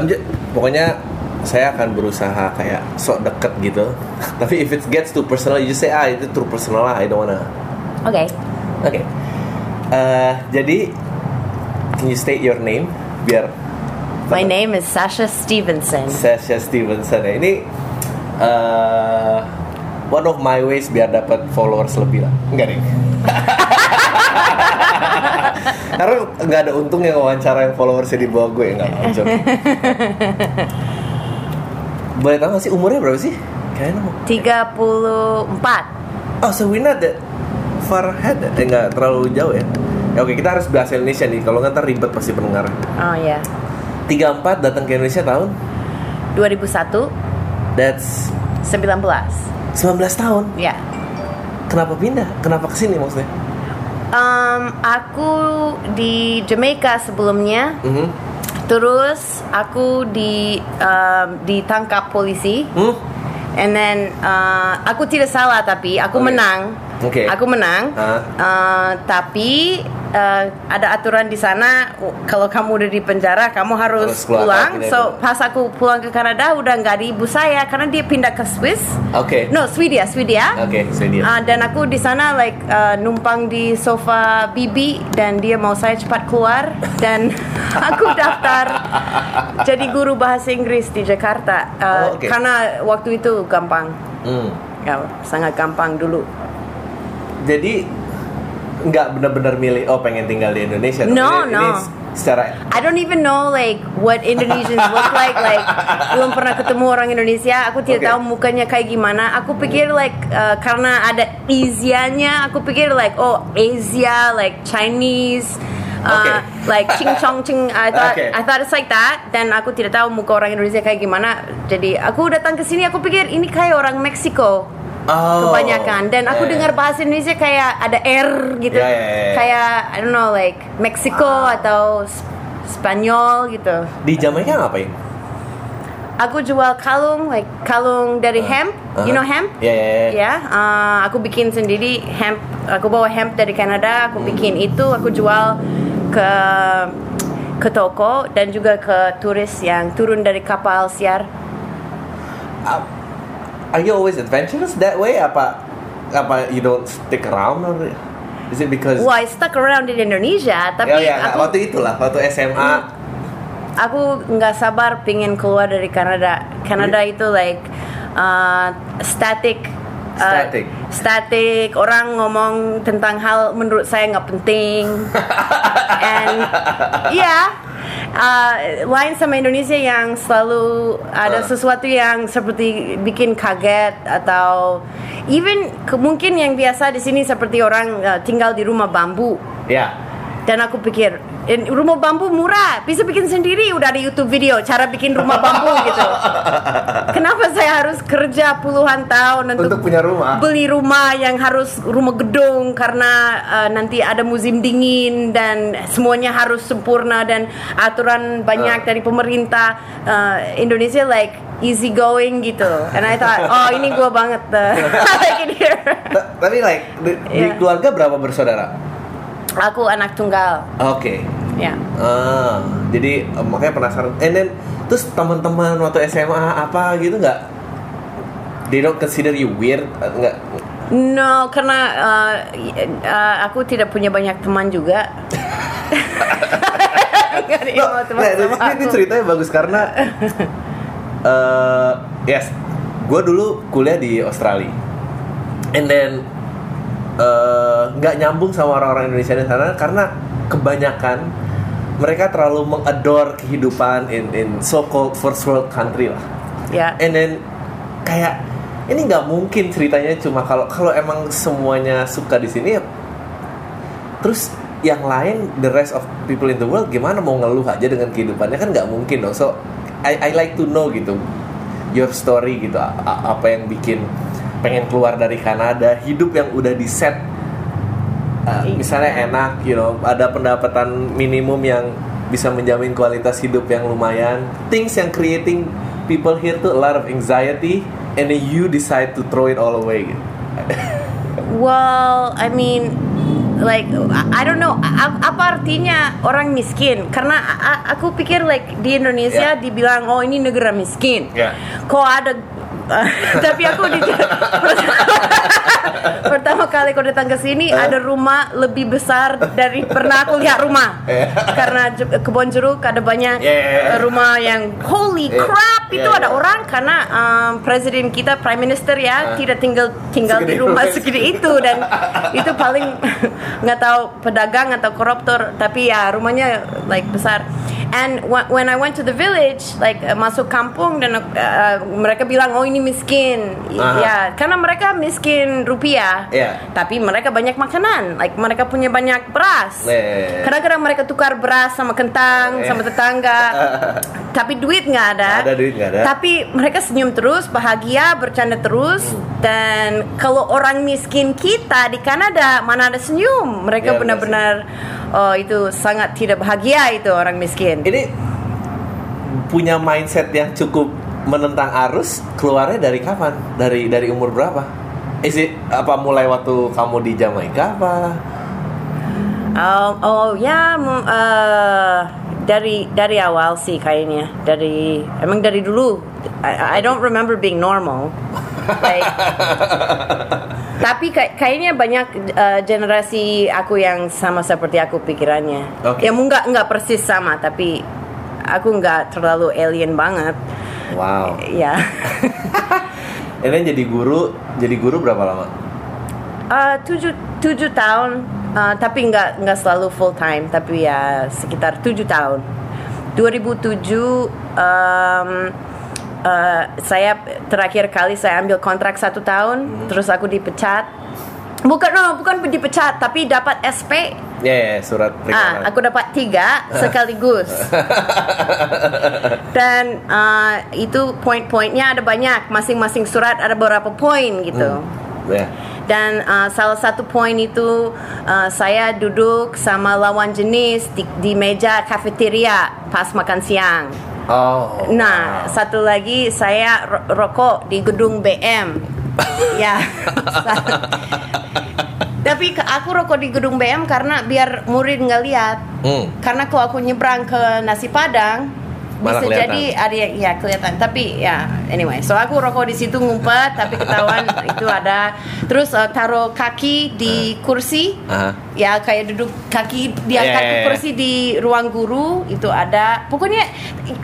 I'm ju- pokoknya saya akan berusaha kayak sok deket gitu. Tapi if it gets too personal, you just say ah itu too personal lah. I don't wanna. Oke. Oke. Eh, jadi can you state your name biar My name is Sasha Stevenson. Sasha Stevenson ya. Ini eh one of my ways biar dapat followers lebih lah. Enggak deh. Karena nggak ada untungnya wawancara yang followersnya di bawah gue nggak lucu. Boleh tahu sih umurnya berapa sih? Kayaknya mau. 34. Oh, so we're not that far ahead. Eh, nggak terlalu jauh ya. Ya oke, kita harus bahasa Indonesia nih. Kalau nggak ribet pasti pendengar. Oh ya. 34 datang ke Indonesia tahun 2001 That's 19. 19 tahun. Ya. Kenapa pindah? Kenapa ke sini maksudnya? Um, aku di Jamaica sebelumnya. Mhm. Terus aku di um, ditangkap polisi. Hmm? And then uh, aku tidak salah tapi aku Oke. menang. Oke. Aku menang. Ah. Uh, tapi uh, ada aturan di sana kalau kamu udah di penjara kamu harus, Harus pulang. So pas aku pulang ke Kanada udah nggak di ibu saya karena dia pindah ke Swiss. Oke. No, Swedia, Swedia. Oke, Swedia. Uh, dan aku di sana like uh, numpang di sofa bibi dan dia mau saya cepat keluar dan aku daftar jadi guru bahasa Inggris di Jakarta Uh, Oh, oke. karena waktu itu gampang Hmm. ya sangat gampang dulu Jadi nggak benar-benar milih oh pengen tinggal di Indonesia. No, ini, no. Ini secara I don't even know like what Indonesians look like like belum pernah ketemu orang Indonesia aku tidak Oke. tahu mukanya kayak gimana aku pikir like uh, karena ada Asia-nya aku pikir like oh Asia like Chinese uh, Oke. like ching chong ching I thought Oke. I thought it's like that dan aku tidak tahu muka orang Indonesia kayak gimana jadi aku datang ke sini aku pikir ini kayak orang Meksiko oh, kebanyakan. Dan aku eh, dengar bahasa Indonesia kayak ada R gitu. Ya, ya, ya. kayak I don't know like Meksiko atau Sp- Spanyol gitu. Di Jamaika ngapain? aku jual kalung like kalung dari hemp. You know hemp? Ya ya ya. ya uh, aku bikin sendiri hemp. Aku bawa hemp dari Kanada aku bikin itu. Aku jual ke ke toko dan juga ke turis yang turun dari kapal siar. Uh, Are you always adventurous that way? Apa apa you don't stick around or is it because Wah, I stuck around in Indonesia, tapi ya, ya, aku waktu itulah waktu SMA aku nggak sabar pingin keluar dari Kanada. Kanada itu like uh, static. Uh, Static. static. Orang ngomong tentang hal menurut saya nggak penting. And yeah, uh, lain sama Indonesia yang selalu ada Uh. sesuatu yang seperti bikin kaget atau even ke- mungkin yang biasa di sini seperti orang uh, tinggal di rumah bambu. ya Dan aku pikir "Eh, rumah bambu murah, bisa bikin sendiri. Udah ada YouTube video cara bikin rumah bambu gitu. Kenapa saya harus kerja puluhan tahun untuk, Untuk punya rumah? Beli rumah yang harus rumah gedung karena uh, nanti ada musim dingin dan semuanya harus sempurna dan aturan banyak Uh. dari pemerintah Uh, Indonesia like easy going gitu. And I thought, oh ini gua banget uh, like it here. Ta- tapi like di, di Iya. keluarga berapa bersaudara? Aku anak tunggal. Oke. Ya. Ah, jadi eh, makanya penasaran. And then terus teman-teman waktu SMA apa gitu nggak? They don't consider you weird eh, nggak? No, karena uh, uh, aku tidak punya banyak teman juga. Gak ada yang mau teman nah, sama ini, ini ceritanya bagus karena eh yes, gue dulu kuliah di Australia, and then eh, nggak nyambung sama orang-orang Indonesia di sana karena kebanyakan mereka terlalu mengadore kehidupan in in so called first world country lah. Ya. And then kayak ini nggak mungkin ceritanya cuma kalau kalau emang semuanya suka di sini ya terus yang lain the rest of people in the world gimana mau ngeluh aja dengan kehidupannya kan nggak mungkin dong so I, I like to know gitu your story gitu A- a- apa yang bikin pengen keluar dari Kanada hidup yang udah di set. Misalnya enak you know ada pendapatan minimum yang bisa menjamin kualitas hidup yang lumayan things yang creating people here tuh a lot of anxiety and then you decide to throw it all away gitu. Well, I mean, like I don't know apa artinya orang miskin karena aku pikir like di Indonesia Ya. dibilang oh ini negara miskin Ya. kok ada tapi aku di pertama kali aku datang ke sini Eh. ada rumah lebih besar dari pernah aku lihat rumah Ya. karena kebon jeruk ada banyak Ya, ya, ya. uh, rumah yang holy crap itu Ya, ada orang karena um, presiden kita prime minister ya Ah. tidak tinggal tinggal di Segede rumah segede itu dan itu paling nggak tahu pedagang atau koruptor tapi ya rumahnya like besar and wh- when I went to the village like uh, masuk kampung dan uh, mereka bilang oh ini miskin Aha. ya karena mereka miskin rupiah Iya. tapi mereka banyak makanan like mereka punya banyak beras Iya. kadang-kadang mereka tukar beras sama kentang Iya. sama tetangga tapi duit nggak ada Nggak ada duit, nggak ada. tapi mereka senyum terus bahagia bercanda terus Hmm. Dan kalau orang miskin kita di Kanada mana ada senyum mereka Iya, benar-benar oh itu sangat tidak bahagia itu orang miskin Ini punya mindset yang cukup menentang arus keluarnya dari kapan? Dari dari umur berapa? Is it apa mulai waktu kamu di Jamaika apa? Oh, oh ya, eh, dari dari awal sih kayaknya. Dari emang dari dulu. I, I don't remember being normal. Like, tapi kay- kayaknya banyak eh, generasi aku yang sama seperti aku pikirannya. Oke. Ya nggak nggak persis sama, tapi aku nggak terlalu alien banget. Wow. Ya. Ini jadi guru, jadi guru berapa lama? Eh, tujuh tujuh tahun, eh, tapi nggak nggak selalu full time, tapi ya sekitar tujuh tahun. 2007 em, eh, saya terakhir kali saya ambil kontrak satu tahun, terus aku dipecat. Bukan no, bukan dipecat, tapi dapat SP. Ya, ya, surat peringatan. Ah, aku dapat tiga sekaligus. Dan eh, itu poin-poinnya ada banyak, masing-masing surat ada beberapa poin gitu. Ya. Dan uh, salah satu poin itu uh, saya duduk sama lawan jenis di, di meja kafeteria pas makan siang. Oh. Nah, wow. satu lagi saya ro- rokok di gedung BM. ya. Tapi aku rokok di gedung BM karena biar murid nggak lihat. Hmm. Karena kalau aku nyebrang ke nasi padang Malah bisa kelihatan. jadi ada yang ya kelihatan. Tapi ya anyway, so aku rokok di situ ngumpet tapi ketahuan itu ada. Terus uh, taruh kaki di kursi. Aha. Ya kayak duduk kaki diangkat Iya, ke iya, iya. kursi di ruang guru itu ada. Pokoknya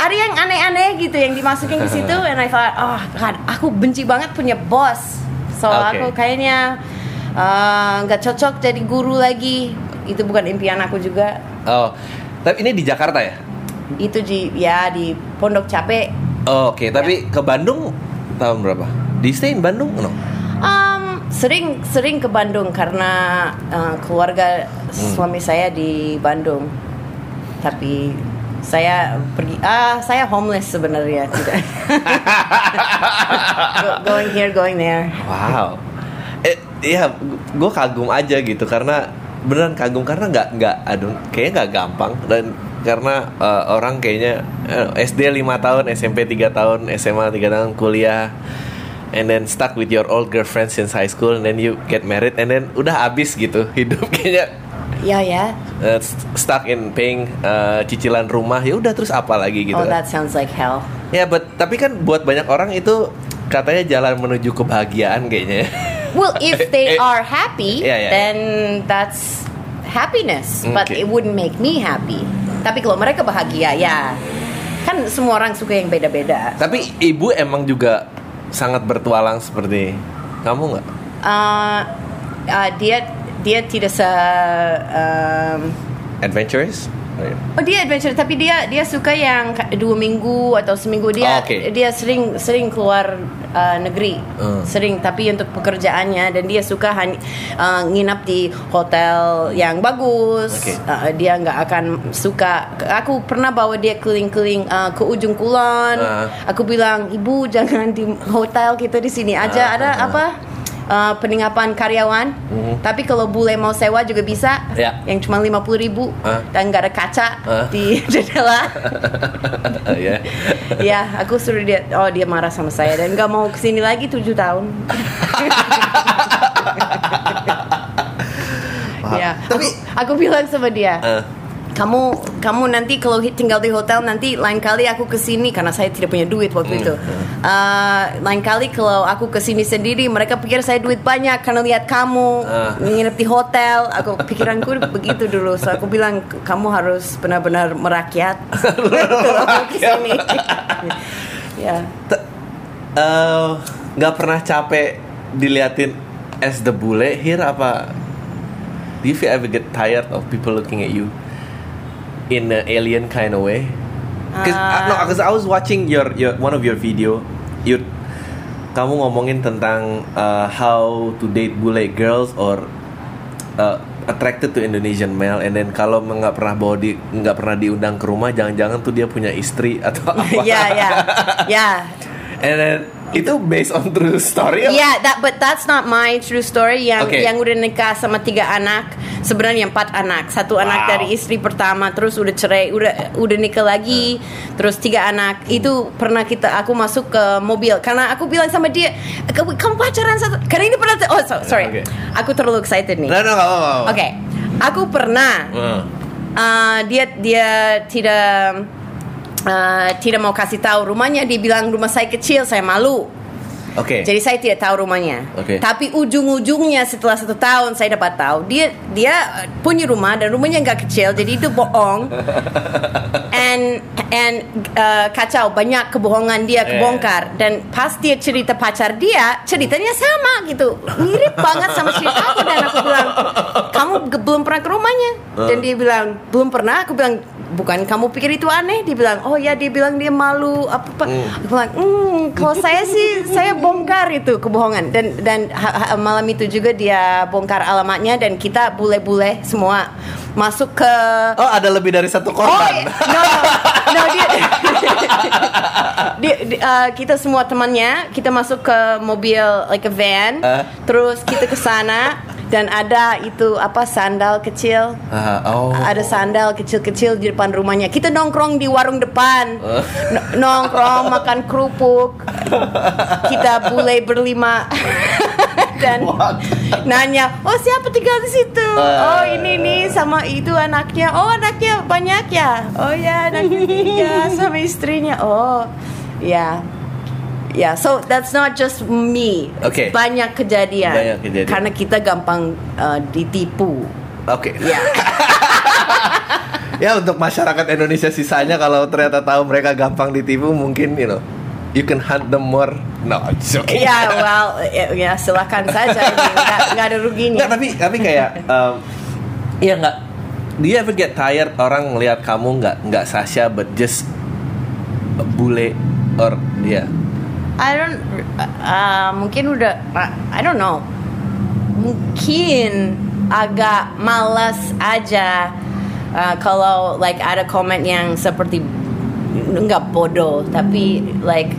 ada yang aneh-aneh gitu yang dimasukin ke situ and I thought, oh God, aku benci banget punya bos. So Oke. aku kayaknya uh, nggak cocok jadi guru lagi. Itu bukan impian aku juga. Oh. Tapi ini di Jakarta ya? Itu di ya di Pondok Cabe. Oh, Oke, tapi ke Bandung tahun berapa? Di stay in Bandung? No. Um, sering sering ke Bandung karena uh, keluarga suami saya di Bandung. Tapi saya pergi ah saya homeless sebenarnya tidak. Go- going here going there. Wow. Eh, iya, gue kagum aja gitu karena beneran kagum karena nggak nggak aduh kayaknya nggak gampang dan karena eh, orang kayaknya eh, SD 5 tahun, SMP 3 tahun, SMA 3 tahun, kuliah and then stuck with your old girlfriend since high school and then you get married and then udah habis gitu hidup kayaknya Ya ya. eh, st- stuck in paying eh, cicilan rumah ya udah terus apa lagi gitu Oh that sounds like hell. Ya, but tapi kan buat banyak orang itu katanya jalan menuju kebahagiaan kayaknya. Well, if they are happy, Iya, iya, then that's happiness. But Okay. it wouldn't make me happy. Tapi kalau mereka bahagia, ya kan semua orang suka yang beda-beda. Tapi ibu emang juga sangat bertualang seperti kamu nggak? Uh, uh, dia dia tidak se um, Adventurous? Oh dia adventure tapi dia dia suka yang dua minggu atau seminggu dia Oh, oke. dia sering sering keluar uh, negeri Hmm. sering tapi untuk pekerjaannya dan dia suka uh, nginap di hotel yang bagus Oke. Uh, dia nggak akan suka aku pernah bawa dia keliling-keliling uh, ke ujung kulon Ah. aku bilang ibu jangan di hotel kita di sini aja Ah, ada ah, ah. apa uh, peninggapan karyawan Mhm. tapi kalau bule mau sewa juga bisa Ya. yang cuma 50.000 ribu Ah. dan nggak ada kaca Ah. di jendela. ya. ya, aku suruh dia. Oh, dia marah sama saya dan nggak mau ke sini lagi tujuh tahun. ya, tapi aku bilang sama dia eh, kamu kamu nanti kalau tinggal di hotel nanti lain kali aku ke sini karena saya tidak punya duit waktu itu. Uh, lain kali kalau aku ke sini sendiri mereka pikir saya duit banyak karena lihat kamu Ah. nginep di hotel. Aku pikiranku begitu dulu. So aku bilang kamu harus benar-benar merakyat. Kalau aku ke sini ya. T- eh, nggak pernah capek diliatin as the bule here apa? Do you feel ever get tired of people looking at you in an alien kind of way. Cause, uh, no, because I was watching your your one of your video, you kamu ngomongin tentang uh, how to date bule girls or uh, attracted to Indonesian male, and then kalau nggak pernah bawa di nggak pernah diundang ke rumah, jangan-jangan tuh dia punya istri atau apa? ya ya. Ya. And then itu based on true story. Yeah, that but that's not my true story. Yang Okay. yang udah nikah sama tiga anak, sebenarnya empat anak. Satu anak Wow. dari istri pertama, terus udah cerai, udah udah nikah lagi, terus tiga anak. Itu pernah kita aku masuk ke mobil karena aku bilang sama dia, kamu, pacaran satu. Karena ini pernah. Oh so- sorry, Okay. aku terlalu excited nih. No, no, nggak apa-apa. Oke, aku pernah. Hmm. Uh, dia dia tidak uh, tidak mau kasih tahu rumahnya. Dia bilang rumah saya kecil, saya malu. Oke. Jadi saya tidak tahu rumahnya. Oke. Tapi ujung-ujungnya setelah satu tahun saya dapat tahu dia dia uh, punya rumah dan rumahnya nggak kecil jadi itu bohong. and and uh, kacau banyak kebohongan dia Eh. kebongkar dan pas dia cerita pacar dia ceritanya sama gitu mirip banget sama cerita aku dan aku bilang kamu belum pernah ke rumahnya dan Eh. dia bilang belum pernah aku bilang bukan kamu pikir itu aneh dia bilang oh ya dia bilang dia malu apa apa Hmm. aku bilang hmm kalau saya sih saya bongkar itu kebohongan. Dan dan ha- ha- malam itu juga dia bongkar alamatnya dan kita bule-bule semua masuk ke Oh, ada lebih dari satu Oh, korban. no, no, dia, dia, dia, uh, kita semua temannya kita masuk ke mobil like a van, Eh. terus kita ke sana dan ada itu apa sandal kecil, Ah, oh. ada sandal kecil-kecil di depan rumahnya. Kita nongkrong di warung depan. No- nongkrong makan kerupuk, kita bule berlima. dan What? nanya, oh siapa tinggal di situ? Eh. oh ini nih sama itu anaknya. Oh anaknya banyak ya? Oh ya anaknya tiga sama istrinya. Oh ya. Ya, so that's not just me. Oke. Banyak kejadian. Banyak kejadian. Karena kita gampang uh, ditipu. Oke. Ya. Ya untuk masyarakat Indonesia sisanya kalau ternyata tahu mereka gampang ditipu mungkin you know you can hunt them more. No, it's okay. Ya, well, ya, ya, silakan saja. Nggak nggak ada ruginya. Nggak, tapi tapi kayak um, ya nggak do you ever get tired orang ngelihat kamu nggak nggak Sasha but just bule or ya I don't, uh, mungkin udah, I don't know, mungkin agak malas aja uh, kalau like ada komen yang seperti nggak bodoh tapi like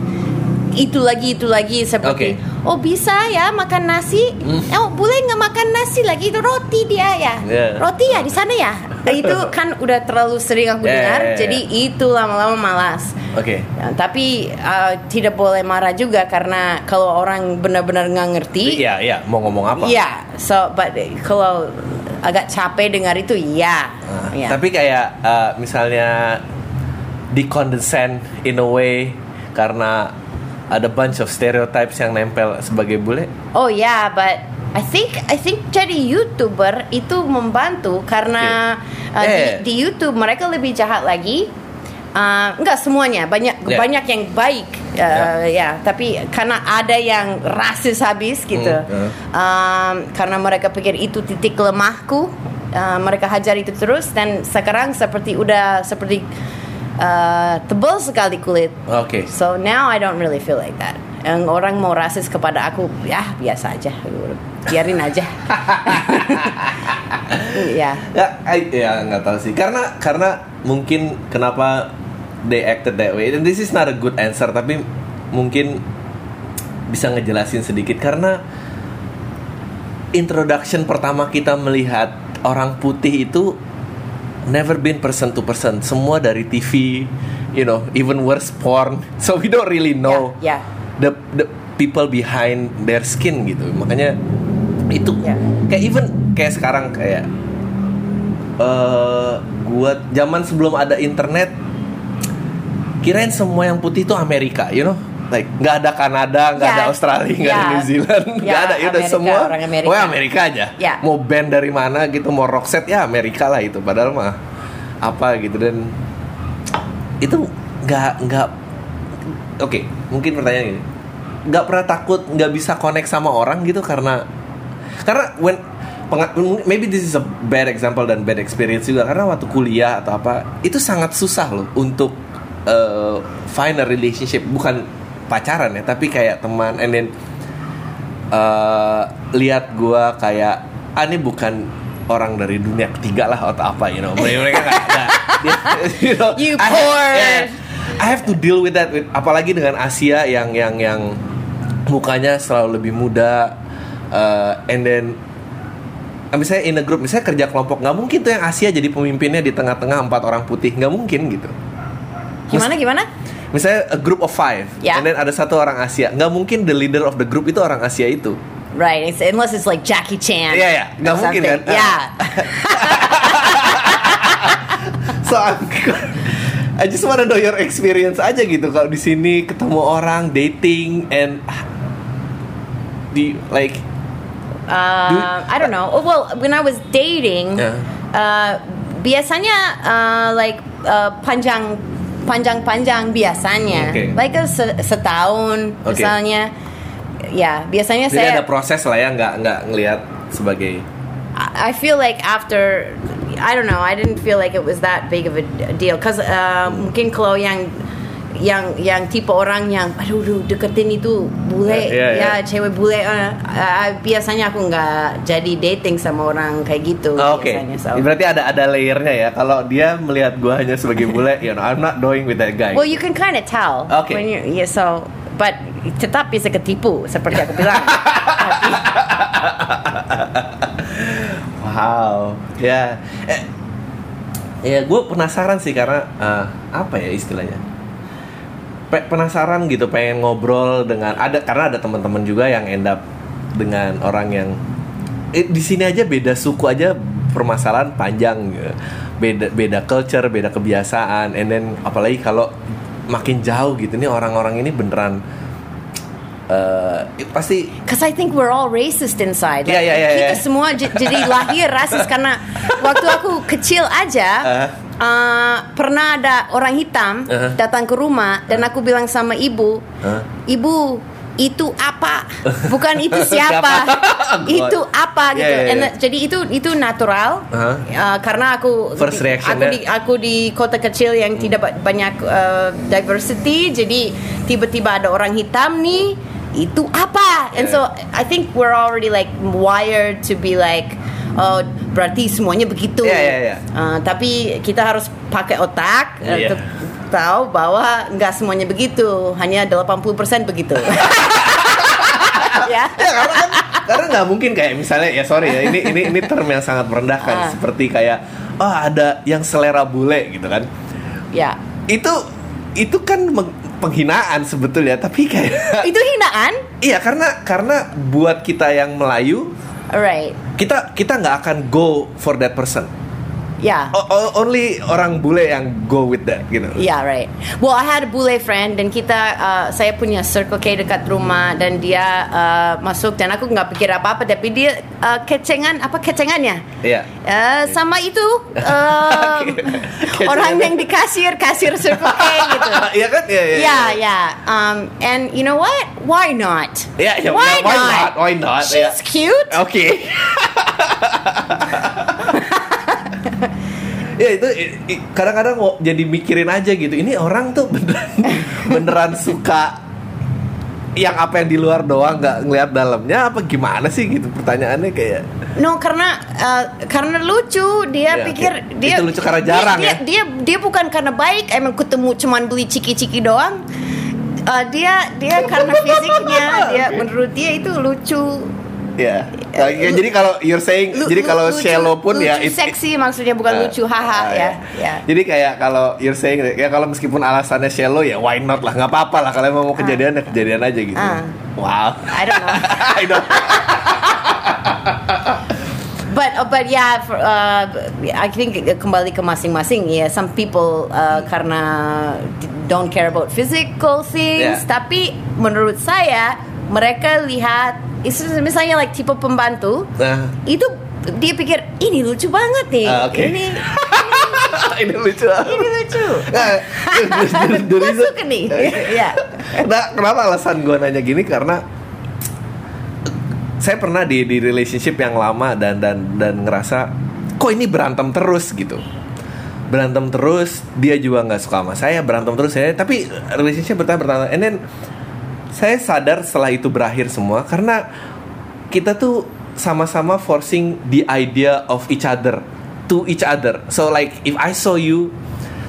itu lagi itu lagi seperti Oke. oh bisa ya makan nasi oh boleh nggak makan nasi lagi itu roti dia ya Yeah. roti ya di sana ya itu kan udah terlalu sering aku Yeah, dengar yeah, yeah. jadi itu lama-lama malas oke Ya, tapi uh, tidak boleh marah juga karena kalau orang benar-benar nggak ngerti. iya iya mau ngomong apa Iya, so but kalau agak capek dengar itu, ya. Nah, ya. Tapi kayak uh, misalnya di condescend in a way karena ada bunch of stereotypes yang nempel sebagai bule. oh ya, but I think I think jadi youtuber itu membantu karena uh, di, Yeah. di YouTube mereka lebih jahat lagi. Uh, enggak semuanya banyak Yeah. banyak yang baik uh, ya tapi karena ada yang rasis habis gitu Hmm, Um, karena mereka pikir itu titik lemahku uh, mereka hajar itu terus dan sekarang seperti udah seperti uh, tebal sekali kulit Oke. so now I don't really feel like that yang orang mau rasis kepada aku ya biasa aja biarin aja ya Ya, I- ya nggak tahu sih. Karena karena mungkin kenapa they acted that way. And this is not a good answer, tapi mungkin bisa ngejelasin sedikit karena introduction pertama kita melihat orang putih itu never been person to person. Semua dari TV, you know, even worse porn. So we don't really know ya the the people behind their skin gitu makanya itu Ya. kayak even kayak sekarang kayak eh gua zaman sebelum ada internet kirain semua yang putih itu Amerika, you know? Like nggak ada Kanada, nggak Ya. ada Australia, nggak ada Ya. New Zealand, nggak Ya, ada. Ya udah Amerika, semua, orang Amerika. Pokoknya Amerika aja. Ya. Mau band dari mana gitu, mau rock set ya Amerika lah itu. Padahal mah apa gitu dan itu nggak nggak. Oke, mungkin pertanyaan gini, nggak pernah takut nggak bisa connect sama orang gitu karena karena when maybe this is a bad example dan bad experience juga karena waktu kuliah atau apa itu sangat susah loh untuk uh, find a relationship bukan pacaran ya tapi kayak teman and then uh, lihat gua kayak ah ini bukan orang dari dunia ketiga lah atau apa you know mereka mereka nggak nggak- you know You I have- poor. yeah, I have to deal with that with- apalagi dengan Asia yang yang yang mukanya selalu lebih muda uh, and then misalnya in a group misalnya kerja kelompok nggak mungkin tuh yang Asia jadi pemimpinnya di tengah-tengah empat orang putih nggak mungkin gitu Gimana gimana? Misalnya a group of five Ya. and then ada satu orang Asia nggak mungkin the leader of the group itu orang Asia itu Right, it's, unless it's like Jackie Chan. Iya, iya. Nggak or mungkin, kan? Yeah. so I'm, I just wanna know your experience aja gitu kalau di sini ketemu orang dating and di like Uh, I don't know. Oh, well, when I was dating, Yeah. uh, biasanya uh, like uh, panjang panjang panjang biasanya, Okay. like se- setahun Okay. misalnya. Ya, biasanya jadi saya. ada proses lah ya nggak nggak ngelihat sebagai I feel like after I don't know I didn't feel like it was that big of a deal cause uh, mungkin kalau yang yang yang tipe orang yang aduh aduh, deketin itu bule Ya, ya, ya ya. cewek bule uh, uh, biasanya aku nggak jadi dating sama orang kayak gitu Oh, Oke, biasanya so. berarti ada ada layernya ya. Kalau dia melihat gua hanya sebagai bule, you know, I'm not going with that guy. well you can kind of tell Okay. when you yeah so but tetap bisa ketipu seperti aku bilang Wow, ya, eh, ya gue penasaran sih karena eh, apa ya istilahnya? Pe- penasaran gitu, pengen ngobrol dengan ada karena ada teman-teman juga yang end up dengan orang yang eh, di sini aja beda suku aja permasalahan panjang, gitu. beda beda culture, beda kebiasaan, and then apalagi kalau makin jauh gitu nih orang-orang ini beneran eh, pasti Cause I think we're all racist inside. Iya, iya, iya, Kita iya. semua jadi lahir rasis karena waktu aku kecil aja Uh. Uh, pernah ada orang hitam Uh-huh. datang ke rumah dan aku bilang sama ibu, Uh. ibu itu apa? Bukan itu siapa? Siapa? itu apa Iya, gitu. iya, And iya. that- jadi itu itu natural Uh-huh. Uh, karena aku First di- reaction aku ya. di aku di kota kecil yang tidak ba- banyak uh, diversity jadi tiba-tiba ada orang hitam nih itu apa and so I think we're already like wired to be like oh berarti semuanya begitu. Iya, iya, iya. Uh, tapi kita harus pakai otak uh, Iya. untuk tahu bahwa nggak semuanya begitu. Hanya 80% begitu. Ya. Ya karena kan karena nggak mungkin kayak misalnya ya sorry ya ini ini ini term yang sangat merendahkan. Ah. seperti kayak oh ada yang selera bule gitu kan. Ya. Itu itu kan penghinaan sebetulnya tapi kayak itu hinaan? Iya karena karena buat kita yang Melayu alright. Kita kita nggak akan go for that person ya O- only orang bule yang go with that gitu Yeah, right. Well, I had a bule friend dan kita uh, saya punya Circle K dekat rumah dan dia uh, masuk dan aku nggak pikir apa-apa tapi dia uh, kecengan apa kecengannya? Iya. Uh, sama itu Kecengannya. orang yang di kasir kasir Circle K gitu. Iya kan iya iya Yeah, yeah. Um, and you know what? Why not? Iya, iya, why, why not? not? Why not? She's Iya. cute. Oke. ya itu kadang-kadang jadi mikirin aja gitu. Ini orang tuh beneran beneran suka yang apa yang di luar doang nggak ngelihat dalamnya apa gimana sih gitu pertanyaannya kayak No, karena uh, karena lucu dia Iya, pikir dia Itu lucu karena dia- jarang dia, ya? Dia dia bukan karena baik, emang ketemu cuman beli ciki-ciki doang. Uh, dia dia karena fisiknya dia menurut dia itu lucu. Ya Oke, jadi kalau you're saying Lu- jadi kalau lucu- shallow pun ya lucu it- seksi maksudnya bukan Ah, lucu haha ah, ya. ya. Jadi kayak kalau you're saying ya kalau meskipun alasannya shallow ya why not lah nggak apa-apa lah kalau emang mau kejadian ya kejadian aja gitu. Ah. Wow. I don't know. I don't- but uh, but yeah, for, uh, I think kembali ke masing-masing ya. Some people uh, karena don't care about physical things, Yeah. tapi menurut saya mereka lihat is- misalnya like tipe pembantu Nah, itu dia pikir ini lucu banget nih. Ah, oke. Ini ini lucu. ini lucu. Nah, Gue suka nih. ya. Nah, kenapa alasan gue nanya gini karena saya pernah di di relationship yang lama dan dan dan ngerasa kok ini berantem terus gitu berantem terus dia juga nggak suka sama saya berantem terus saya tapi relationship bertahan bertahan and then saya sadar setelah itu berakhir semua karena kita tuh sama-sama forcing the idea of each other to each other. So like if I saw you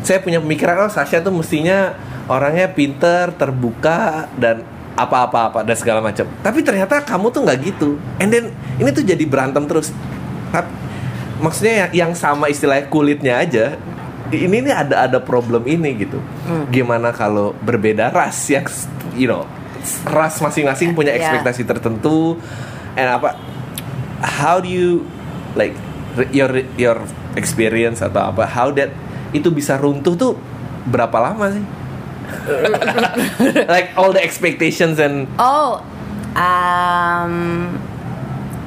saya punya pemikiran oh Sasha tuh mestinya orangnya pinter terbuka dan apa-apa-apa dan segala macam. Tapi ternyata kamu tuh nggak gitu. And then ini tuh jadi berantem terus. Maksudnya yang, yang sama istilahnya kulitnya aja ini nih ada ada problem ini gitu. Gimana kalau berbeda ras yang you know ras masing-masing punya Ya. ekspektasi tertentu and apa how do you like your your experience atau apa how that itu bisa runtuh tuh berapa lama sih like all the expectations and Oh, um,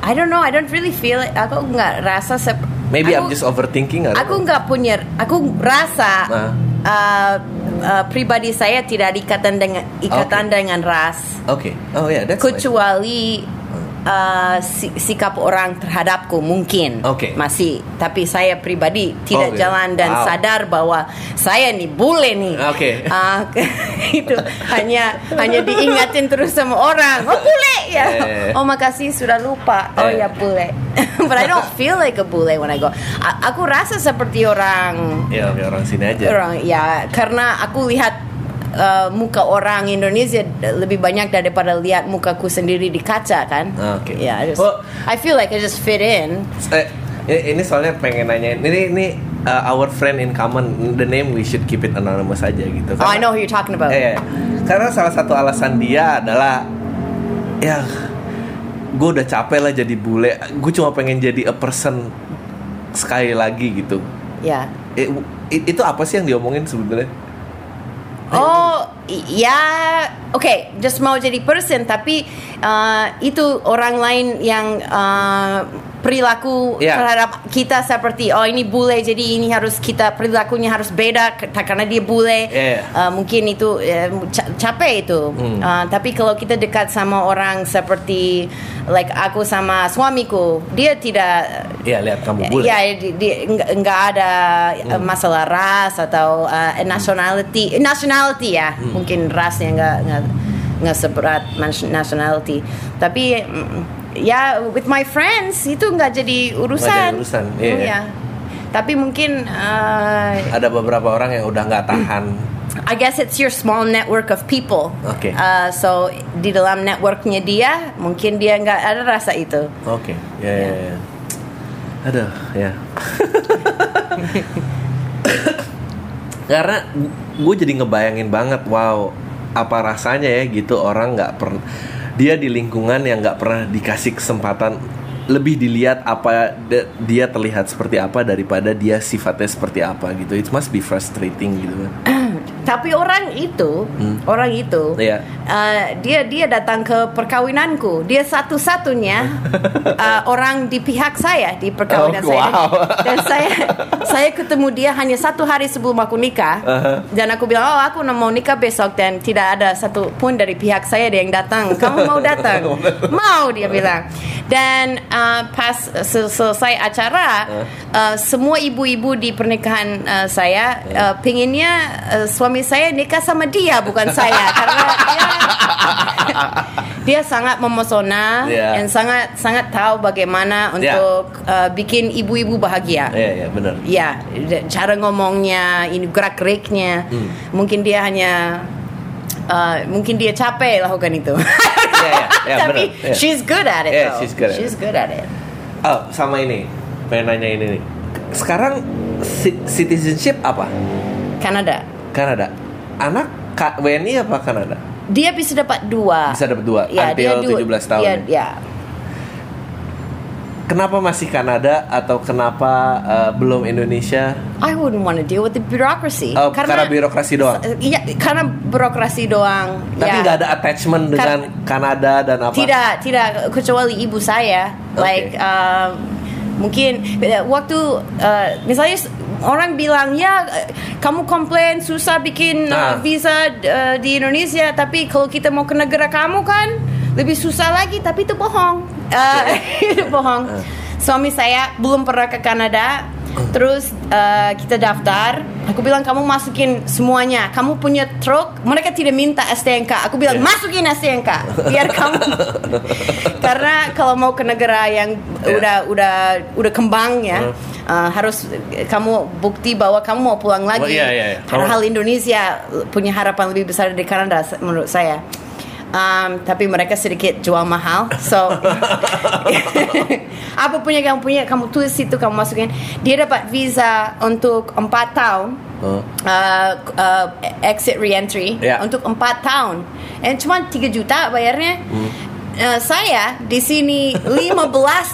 I don't know. I don't really feel it. Aku nggak rasa sep. maybe aku, I'm just overthinking Aku nggak punya. Aku rasa Nah. uh, uh, pribadi saya tidak ikatan dengan ikatan Okay. dengan ras, oke oh yeah that's nice. Uh, si- sikap orang terhadapku mungkin Oke. masih. Tapi saya pribadi tidak iya. jalan dan Wow. sadar bahwa saya nih bule nih. Oke. Ah, itu hanya hanya diingatin terus sama orang. Oh bule ya. Eh. Oh makasih sudah lupa. Oh Eh. ya bule. But I don't feel like a bule when I go. A- aku rasa seperti orang ya orang sini aja orang ya karena aku lihat uh, muka orang Indonesia lebih banyak daripada lihat mukaku sendiri di kaca kan. Ah, oke. Ya, I just- Oh. I feel like I just fit in. Eh, ini, soalnya pengen nanyain ini ini uh, our friend in common the name we should keep it anonymous aja gitu Oh, I know who you're talking about. Eh, karena salah satu alasan dia adalah ya gue udah capek lah jadi bule gue cuma pengen jadi a person sekali lagi gitu Ya. Eh, i- itu apa sih yang diomongin sebenarnya Oh, i- ya, oke, just mau jadi person, tapi uh, itu orang lain yang uh, perilaku Ya. terhadap kita seperti oh ini bule, jadi ini harus kita perilakunya harus beda karena dia bule. Ya. Uh, mungkin itu uh, ca- capek itu. Hmm. Uh, tapi kalau kita dekat sama orang seperti like aku sama suamiku, dia tidak Iya lihat kamu bule Ya, di, di, nggak, ada uh, masalah ras atau uh, nationality, nationality ya, mungkin rasnya nggak nggak nggak seberat nationality. Tapi mm, ya with my friends itu nggak jadi urusan. jadi urusan, iya. Ya. Tapi mungkin uh, ada beberapa orang yang udah nggak tahan I guess it's your small network of people. Oke. Uh, so di dalam networknya dia, mungkin dia nggak ada rasa itu. Oke, ya, ya, ya. Aduh, ya. Karena gue jadi ngebayangin banget, wow, apa rasanya ya gitu orang nggak pernah dia di lingkungan yang nggak pernah dikasih kesempatan lebih dilihat apa dia terlihat seperti apa daripada dia sifatnya seperti apa gitu. It must be frustrating gitu kan. Tapi orang itu, orang itu, Iya. uh, dia dia datang ke perkawinanku. Dia satu-satunya uh, orang di pihak saya di perkawinan Oh, saya. wow. Dan saya saya ketemu dia hanya satu hari sebelum aku nikah. Uh-huh. Dan aku bilang, oh aku mau nikah besok dan tidak ada satu pun dari pihak saya yang datang. Kamu mau datang? mau dia bilang. Dan uh, pas sel- selesai acara, uh, semua ibu-ibu di pernikahan uh, saya uh, pinginnya uh, suami saya nikah sama dia bukan saya karena dia dia sangat memesona Iya. dan sangat sangat tahu bagaimana untuk uh, bikin ibu-ibu bahagia. Iya, iya, benar. Ya, d- cara ngomongnya, ini gerak geriknya, Hmm. mungkin dia hanya, uh, mungkin dia capek lakukan itu. Iya, iya, iya, Tapi iya. she's good at it. Iya, though. she's good at She's good at it. Oh, sama ini. Pengen nanya ini nih. Sekarang ci- citizenship apa? Kanada. Kanada. Anak Ka- WNI apa Kanada? Dia bisa dapat dua. Bisa dapat dua Ya, until dua. 17 tahun. Ya, ya? ya. kenapa masih Kanada atau kenapa uh, belum Indonesia? I wouldn't want to deal with the bureaucracy. Oh, karena birokrasi doang? Iya, karena birokrasi doang. Tapi ya. nggak ada attachment dengan Kanada dan apa? Tidak, tidak kecuali ibu saya. Oke. Like um, mungkin waktu uh, misalnya orang bilang ya kamu komplain susah bikin uh, Ah. visa uh, di Indonesia, tapi kalau kita mau ke negara kamu kan lebih susah lagi. Tapi itu bohong. Uh, itu bohong. Ah. Suami saya belum pernah ke Kanada. Terus uh, kita daftar, aku bilang kamu masukin semuanya. Kamu punya truk, mereka tidak minta STNK. Aku bilang Yeah. masukin STNK biar kamu. Karena kalau mau ke negara yang Yeah. udah udah udah kembang ya, uh, harus kamu bukti bahwa kamu mau pulang lagi. Oh, iya, iya, iya. Padahal Indonesia punya harapan lebih besar dari Kanada menurut saya. Um, tapi mereka sedikit jual mahal, so apa punya kamu punya kamu tulis itu kamu masukin. Dia dapat visa untuk empat tahun Oh. uh, uh, exit reentry Ya. untuk empat tahun. And cuma 3 juta bayarnya. Uh, saya di sini 15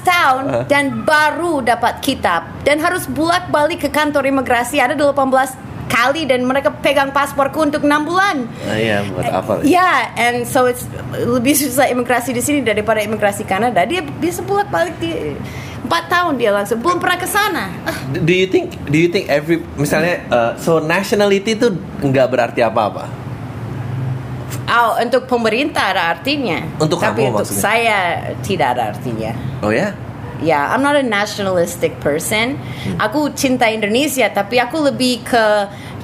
tahun dan baru dapat kitab dan harus bolak balik ke kantor imigrasi ada 18 kali dan mereka pegang pasporku untuk 6 bulan. Nah, iya, buat apa? Yeah, and so it's lebih susah imigrasi di sini daripada imigrasi Kanada. Dia bisa bolak balik di empat tahun dia langsung belum pernah ke sana. Ah, Do you think do you think every misalnya uh, so nationality itu nggak berarti apa-apa? Oh, untuk pemerintah ada artinya. Untuk Tapi kamu untuk maksudnya? saya tidak ada artinya. Oh ya? Ya, I'm not a nationalistic person. Hmm. Aku cinta Indonesia, tapi aku lebih ke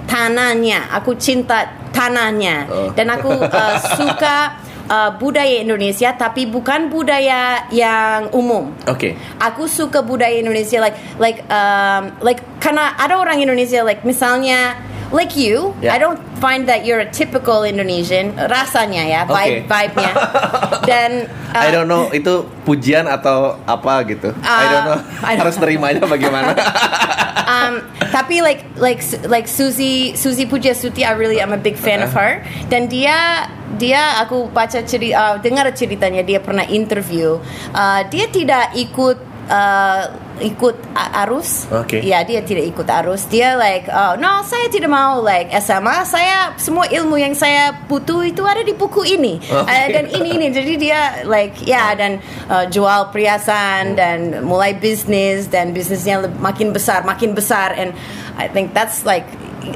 tanahnya. Aku cinta tanahnya, Oh. dan aku uh, suka uh, budaya Indonesia, tapi bukan budaya yang umum. Oke. Aku suka budaya Indonesia, like like um, like karena ada orang Indonesia, like misalnya like you, Yeah. I don't find that you're a typical Indonesian rasanya ya, vibe Oke. vibe-nya. Dan uh, I don't know itu pujian atau apa gitu. I Uh, don't know. I don't Harus terimanya bagaimana? um, tapi like like like Suzy Suzy Pujiasuti, I really am a big fan of her. Dan dia dia aku baca cerita uh, dengar ceritanya dia pernah interview. Uh, dia tidak ikut uh, ikut arus. Oke. Ya dia tidak ikut arus. Dia like oh no saya tidak mau like SMA. Saya semua ilmu yang saya butuh itu ada di buku ini Oke. Uh, dan ini ini. Jadi dia like ya dan uh, jual perhiasan dan mulai bisnis dan bisnisnya makin besar makin besar and I think that's like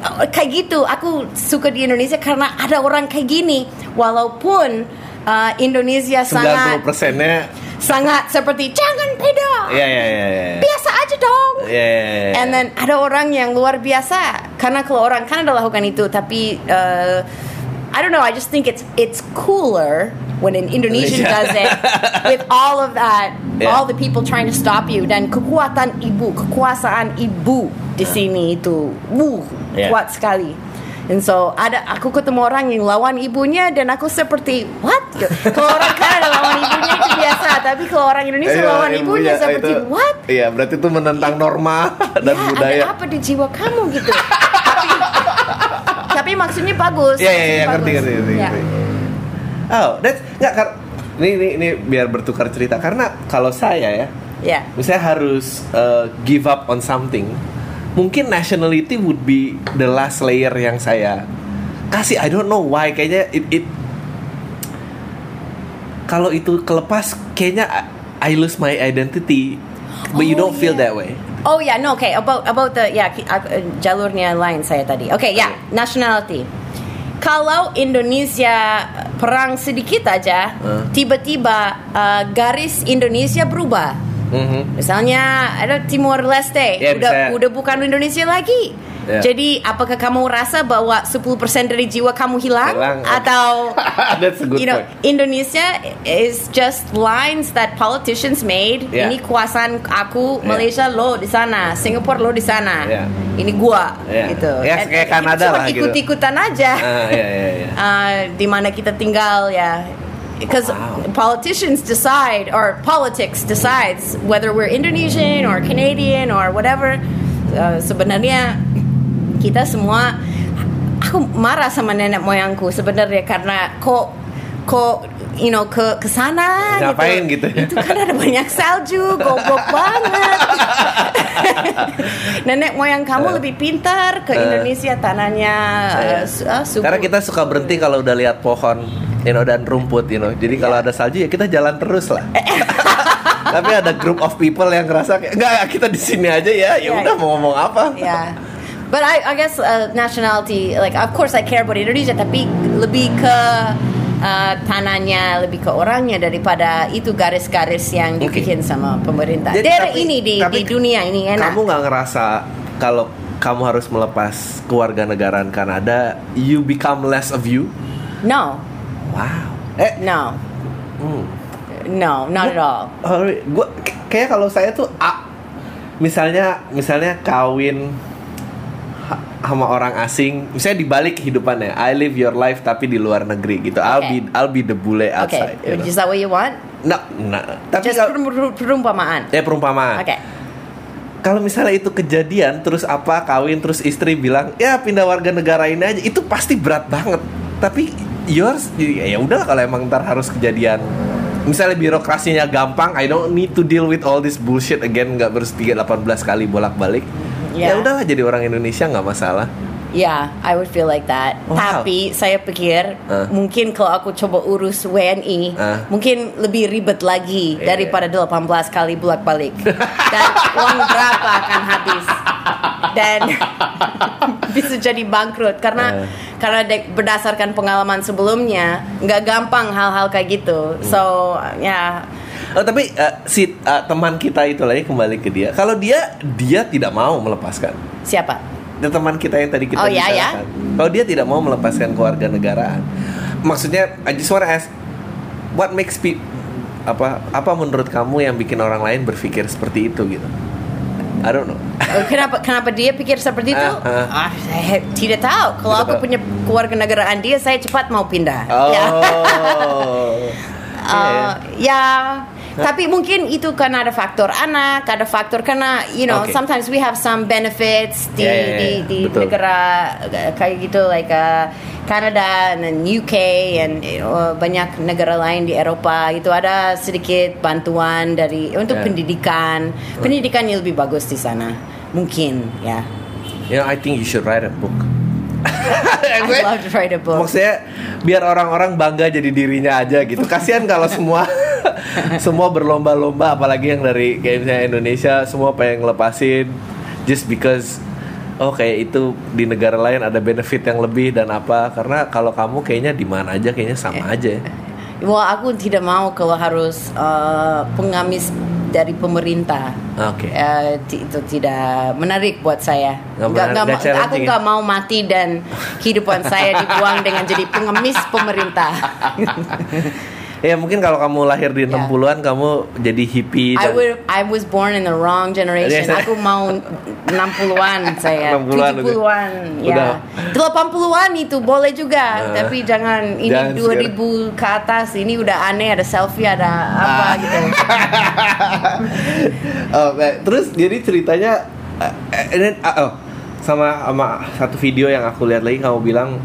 uh, kayak gitu aku suka di Indonesia karena ada orang kayak gini walaupun uh, Indonesia 90 sangat persennya. sangat seperti jangan beda Iya iya iya. iya. biasa aja dong Iya, iya. And then ada orang yang luar biasa karena kalau orang Kanada lakukan itu tapi uh, I don't know I just think it's it's cooler when an Indonesian Yeah. does it with all of that Yeah. all the people trying to stop you dan kekuatan ibu kekuasaan ibu di sini itu wuh Yeah. kuat sekali And so ada aku ketemu orang yang lawan ibunya dan aku seperti what? Kalau orang Kanada lawan ibunya itu biasa, tapi kalau orang Indonesia Iya, lawan ibunya ibunya, seperti itu- what? Iya, berarti itu menentang norma dan ya, budaya. ada apa di jiwa kamu gitu tapi, tapi maksudnya bagus Iya iya iya ngerti ngerti ngerti. Ya. ngerti. Oh, that's nggak kar ini, ini ini biar bertukar cerita karena kalau saya ya, ya misalnya harus uh, give up on something, mungkin nationality would be the last layer yang saya kasih. I don't know why kayaknya it, it kalau itu kelepas kayaknya I, I lose my identity, but you Oh, don't feel yeah. that way. Oh ya, no, okay. About about the ya ak- eh, jalurnya lain saya tadi. Oke, ya, nationality. Kalau Indonesia perang sedikit aja, tiba-tiba uh, garis Indonesia berubah. Mhm. Misalnya ada Timor Leste, Ya, udah misalnya- udah bukan Indonesia lagi. Ya. Jadi apakah kamu rasa bahwa 10% dari jiwa kamu hilang, Hilang, atau That's a good you know, point. Indonesia is just lines that politicians made. Yeah. Ini kuasaan aku, Yeah. Malaysia lo di sana, Singapura lo di sana. Yeah. Ini gua Yeah. gitu. Ya, And kayak Kanada lah gitu. ikut-ikutan aja. Ah, iya iya iya. Uh, di mana kita tinggal ya. Because Wow. politicians decide or politics decides whether we're Indonesian or Canadian or whatever. Uh, sebenarnya kita semua aku marah sama nenek moyangku sebenarnya karena kok kok you know ke ke sana Ngapain gitu ya? Itu kan ada banyak salju, goblok banget. Nenek moyang kamu lebih pintar ke Eh. Indonesia tanahnya ah, subur. Karena kita suka berhenti kalau udah lihat pohon, you know, dan rumput, you know. Jadi kalau ada salju ya kita jalan terus lah. Tapi ada group of people yang ngerasa kayak enggak kita di sini aja ya. Ya Iya. udah mau ngomong apa? Yeah. But I, I guess uh, nationality, like of course I care about Indonesia, tapi lebih ke uh, tanahnya, lebih ke orangnya daripada itu garis-garis yang dibikin sama pemerintah. Jadi, tapi- ini di, tapi di dunia ini enak. Kamu nggak ngerasa kalau kamu harus melepas kewarganegaraan Kanada, you become less of you? No, Wow. Eh, no, hmm. no, not at all. Oh, gua k- kayak kalau saya tuh ah, misalnya misalnya kawin sama orang asing, misalnya dibalik kehidupannya, I live your life tapi di luar negeri gitu. I'll Okay. be I'll be the bule Okay, outside. you know. is that what you want? Nah, nah, tapi Just kalau- perum- perum- perumpamaan. ya perumpamaan. Okay. Kalau misalnya itu kejadian, terus apa kawin, terus istri bilang ya pindah warga negara ini aja, itu pasti berat banget. Tapi yours, ya ya udah kalau emang ntar harus kejadian. Misalnya birokrasinya gampang, I don't need to deal with all this bullshit again, nggak harus 18 kali bolak-balik. Ya Ya. udahlah jadi orang Indonesia nggak masalah. Yeah, I would feel like that. Wow. Tapi saya pikir Uh. mungkin kalau aku coba urus WNI, Uh. mungkin lebih ribet lagi Iya. daripada 18 kali bolak-balik. Dan uang berapa akan habis? Dan bisa jadi bangkrut karena Uh. karena de- berdasarkan pengalaman sebelumnya nggak gampang hal-hal kayak gitu. Hmm. So ya Oh tapi eh, si eh, teman kita itu lagi kembali ke dia. Kalau dia dia tidak mau melepaskan. siapa? Dan teman kita yang tadi kita Oh, ya, bicarakan. Kalau dia tidak mau melepaskan kewarganegaraan, maksudnya I just wanna ask, what makes people apa apa menurut kamu yang bikin orang lain berpikir seperti itu gitu? I don't know. Oh, kenapa kenapa dia pikir seperti itu? Ah, ah. Ah, saya tidak tahu. Kalau Tidak aku tahu. punya keluarga negaraan dia, saya cepat mau pindah. Oh. Ya. Uh, ya, tapi mungkin itu karena ada faktor anak, ada faktor karena you know Oke. sometimes we have some benefits di Ya, ya, ya, di, di betul. negara uh, kayak gitu like uh, Canada dan UK and uh, banyak negara lain di Eropa itu ada sedikit bantuan dari untuk Ya. pendidikan, pendidikannya lebih bagus di sana mungkin ya. You know, I think you should write a book. I love to write a book. Maksudnya biar orang-orang bangga jadi dirinya aja gitu. Kasihan kalau semua semua berlomba-lomba apalagi yang dari kayak misalnya Indonesia semua pengen ngelepasin just because oh kayak itu di negara lain ada benefit yang lebih dan apa karena kalau kamu kayaknya di mana aja kayaknya sama aja. Wah, aku tidak mau kalau harus uh, pengamis dari pemerintah. Oke. Eh, ti- itu tidak menarik buat saya. Menarik, nggak nggak ma- aku ya? nggak mau mati dan kehidupan saya dibuang dengan jadi pengemis pemerintah. Ya mungkin kalau kamu lahir di Ya. 60-an kamu jadi hippie I dan would, I was born in the wrong generation. Yes. Aku mau 60-an saya. 60-an udah. 70-an. Udah. Ya. 80-an itu boleh juga, Nah. tapi jangan ini Jangan 2000 ke atas ini udah aneh ada selfie ada apa Ah. gitu. Oh, eh, terus jadi ceritanya eh, ini ah, oh, sama sama satu video yang aku lihat lagi kamu bilang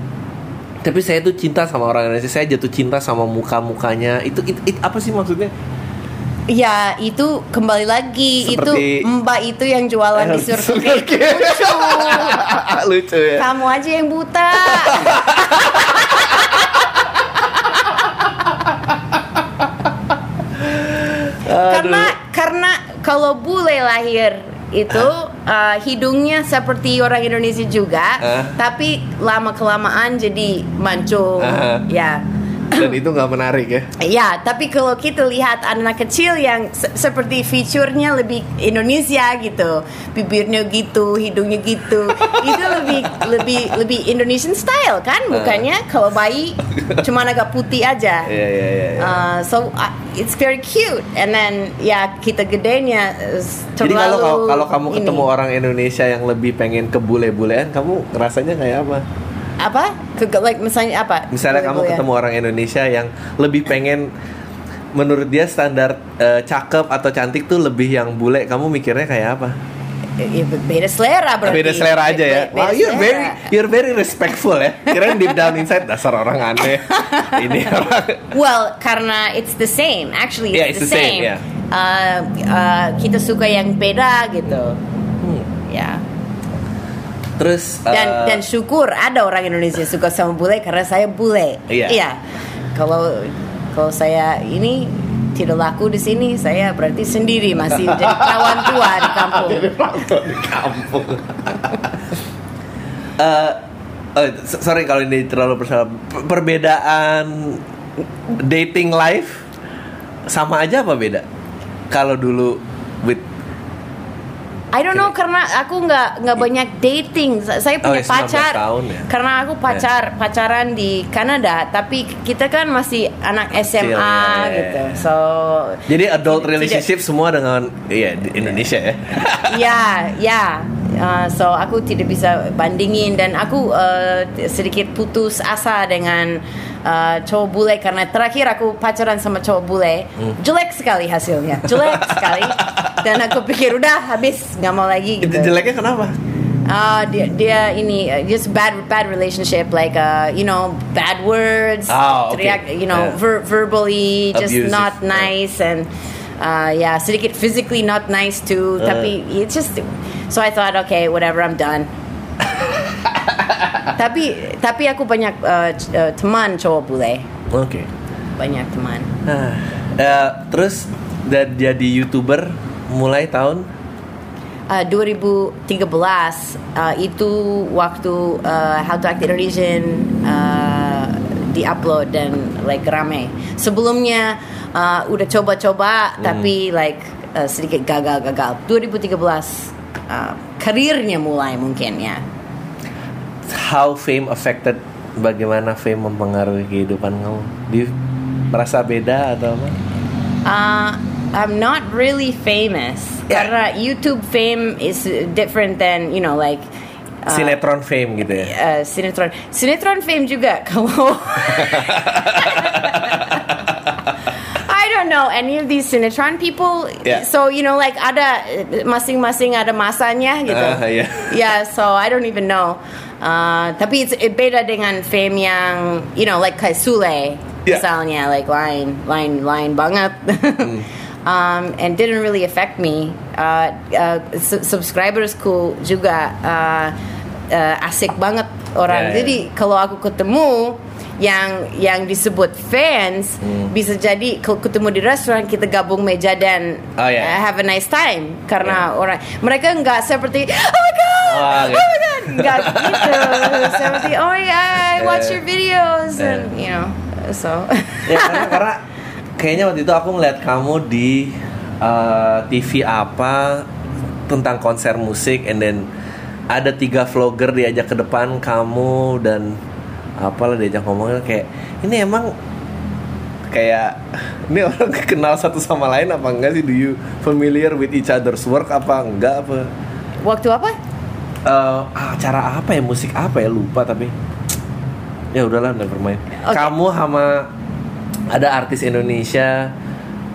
tapi saya tuh cinta sama orang Indonesia. Saya jatuh cinta sama muka mukanya itu, it- it- apa sih maksudnya? Ya itu kembali lagi. Seperti- itu Mbak itu yang jualan di Eh, K. lucu. lucu ya. Kamu aja yang buta. karena karena kalau bule lahir itu uh, hidungnya seperti orang Indonesia juga, Ah. tapi lama kelamaan jadi mancung. Ah. Ya. Dan itu nggak menarik ya Ya, tapi kalau kita lihat anak kecil yang se- seperti fiturnya lebih Indonesia gitu, bibirnya gitu, hidungnya gitu, itu lebih lebih lebih Indonesian style kan, bukannya kalau bayi cuma agak putih aja. Iya iya iya. iya. Uh, so uh, it's very cute, and then ya kita gedenya uh, Jadi kalau terlalu kalau- kalau kamu ini. ketemu orang Indonesia yang lebih pengen ke bule-bulean, kamu rasanya kayak apa? Apa, ke, like misalnya apa? Misalnya kamu Boleh-boleh. ketemu orang Indonesia yang lebih pengen menurut dia standar eh, cakep atau cantik tuh lebih yang bule, kamu mikirnya kayak apa? ya, beda selera berarti. Beda selera aja ya. Be- beda Wow, you're selera. very you're very respectful ya. Kirain deep down inside dasar orang aneh. Ini orang. Well, karena it's the same. Actually, Yeah, it's, it's the, the same, same. yeah. Uh, uh, kita suka yang beda gitu. Ya. Terus Dan eh, dan syukur ada orang Indonesia suka sama bule karena saya bule. Iya. Kalau kalau saya ini tidak laku di sini, saya berarti sendiri masih jadi kawan tua di kampung. di kampung. Eh, oh, sorry kalau ini terlalu. Per- Perbedaan dating life sama aja apa beda? Kalau dulu I don't know karena aku nggak nggak banyak dating. Sa- Saya Oh, punya ya, 19 pacar. tahun ya. Karena aku pacar pacaran di Kanada, tapi kita kan masih anak SMA Kecil, ya, ya, gitu. ya. So jadi adult Tidak- relationship semua dengan iya di Indonesia ya. ya ya Uh, so aku tidak bisa bandingin dan aku uh, sedikit putus asa dengan uh, cowok bule karena terakhir aku pacaran sama cowok bule Hmm. jelek sekali hasilnya jelek sekali dan aku pikir udah habis nggak mau lagi Itu gitu jeleknya kenapa? uh, dia, dia ini uh, just bad bad relationship like uh, you know bad words Ah, okay. teriak you know Yeah. ver- verbally just Abusive, not yeah. nice and uh, yeah sedikit physically not nice too Uh. tapi it's just so I thought okay whatever I'm done tapi tapi aku banyak uh, uh, teman cowok bule Oke. banyak teman Nah, eh, terus dan jadi youtuber mulai tahun Uh, 2013 uh, itu waktu uh, How to Act Indonesian uh, diupload dan like rame. Sebelumnya uh, udah coba-coba tapi like uh, sedikit gagal-gagal. 2013 uh, karirnya mulai mungkin ya. how fame affected bagaimana fame mempengaruhi kehidupan kamu? Di merasa beda atau apa? Uh, I'm not really famous Yeah. karena YouTube fame is different than you know like uh, Sinetron fame gitu ya. uh, sinetron sinetron fame juga kalau I don't know any of these sinetron people Yeah. so you know like ada uh, masing-masing ada masanya gitu Ah, iya. yeah so I don't even know uh, tapi it's, it beda dengan fame yang you know like kayak Sule Yeah. misalnya like lain lain lain banget um, and didn't really affect me uh, uh, su- subscribersku juga uh, uh, asik banget orang Yeah, yeah. jadi kalau aku ketemu yang yang disebut fans Hmm. bisa jadi kalau ketemu di restoran kita gabung meja dan Oh, yeah. uh, have a nice time karena Yeah. orang mereka nggak seperti oh god Oh, oh, okay. my god nggak gitu seperti oh yeah I watch Yeah. your videos Yeah. and you know so ya karena, karena kayaknya waktu itu aku ngeliat kamu di uh, TV apa tentang konser musik and then ada tiga vlogger diajak ke depan kamu dan apalah diajak ngomongnya kayak ini emang kayak ini orang kenal satu sama lain apa enggak sih do you familiar with each other's work apa enggak apa waktu apa Eh, acara apa ya musik apa ya lupa tapi ya udahlah never mind Oke. kamu sama ada artis Indonesia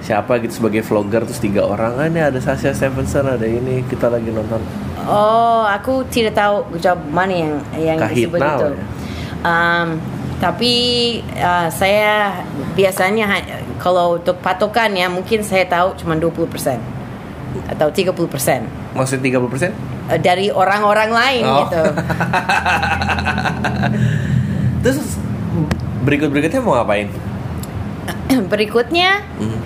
siapa gitu sebagai vlogger terus tiga orang ah, ini ada Sasha Stevenson ada ini kita lagi nonton Oh, aku tidak tahu job mana yang yang Kahitna disebut itu. ya. Um, tapi uh, saya biasanya kalau untuk patokan ya mungkin saya tahu cuma 20% atau 30% maksudnya 30 persen uh, dari orang-orang lain Oh. gitu. terus berikut berikutnya mau ngapain Berikutnya Hmm.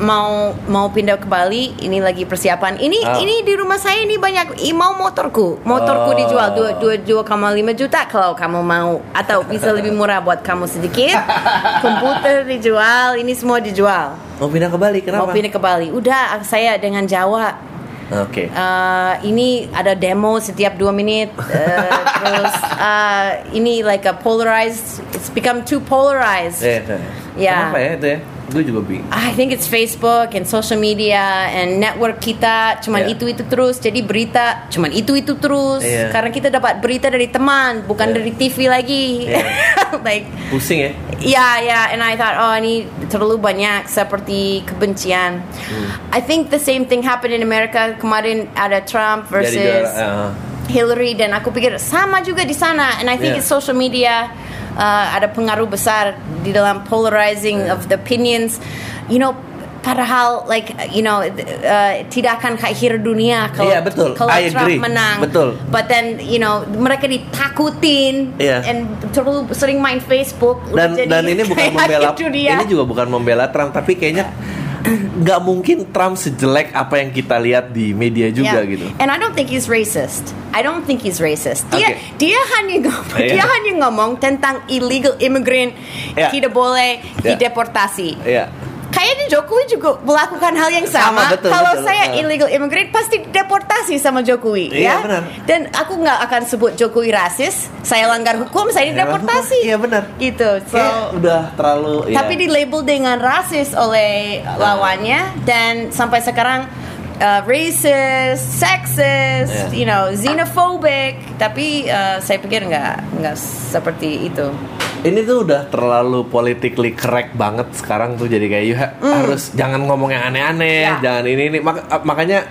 mau mau pindah ke Bali ini lagi persiapan ini Ah. ini di rumah saya ini banyak mau motorku motorku Oh. dijual dua dua dua koma lima juta kalau kamu mau atau bisa lebih murah buat kamu sedikit komputer dijual ini semua dijual mau pindah ke Bali kenapa mau pindah ke Bali udah saya dengan Jawa oke Uh, ini ada demo setiap dua menit uh, terus uh, ini like a polarized it's become too polarized Eh, eh. Ya. kenapa ya itu ya gue juga bingung. I think it's Facebook and social media and network kita. Cuman Yeah. itu itu terus. Jadi berita cuman itu itu terus. Yeah. karena kita dapat berita dari teman bukan Yeah. dari TV lagi. Yeah. like pusing ya? yeah yeah and I thought oh ini terlalu banyak seperti kebencian. Hmm. I think the same thing happened in America. Kemarin ada Trump versus juara, uh, Hillary. Dan aku pikir sama juga di sana. And I think Yeah. it's social media uh, ada pengaruh besar di dalam polarizing Yeah. of the opinions you know padahal like you know uh, tidak akan akhir dunia kalau Iya, betul. kalau I Trump agree. menang Betul. but then you know mereka ditakutin Iya. and terlalu sering main Facebook dan jadi dan ini bukan membela dunia. ini juga bukan membela Trump tapi kayaknya nggak mungkin Trump sejelek apa yang kita lihat di media juga Yeah. gitu And I don't think he's racist. I don't think he's racist. Dia Okay. dia hanya ngomong, Iya. dia hanya ngomong tentang illegal immigrant Yeah. tidak boleh Yeah. dideportasi. ya Kayaknya Jokowi juga melakukan hal yang Sama, sama. betul, Kalau betul. saya Uh. illegal immigrant pasti deportasi sama Jokowi, Iya, ya. benar. Dan aku nggak akan sebut Jokowi rasis. Saya langgar hukum, saya dideportasi. iya benar Gitu. So Kayak udah terlalu ya. tapi di label dengan rasis oleh lawannya dan sampai sekarang uh, racist, sexist, Yeah. you know, xenophobic. Tapi uh, saya pikir nggak nggak seperti itu. Ini tuh udah terlalu politically correct banget sekarang tuh jadi kayak you ha- harus jangan ngomong yang aneh-aneh Mm. Ya. jangan ini ini Mak- makanya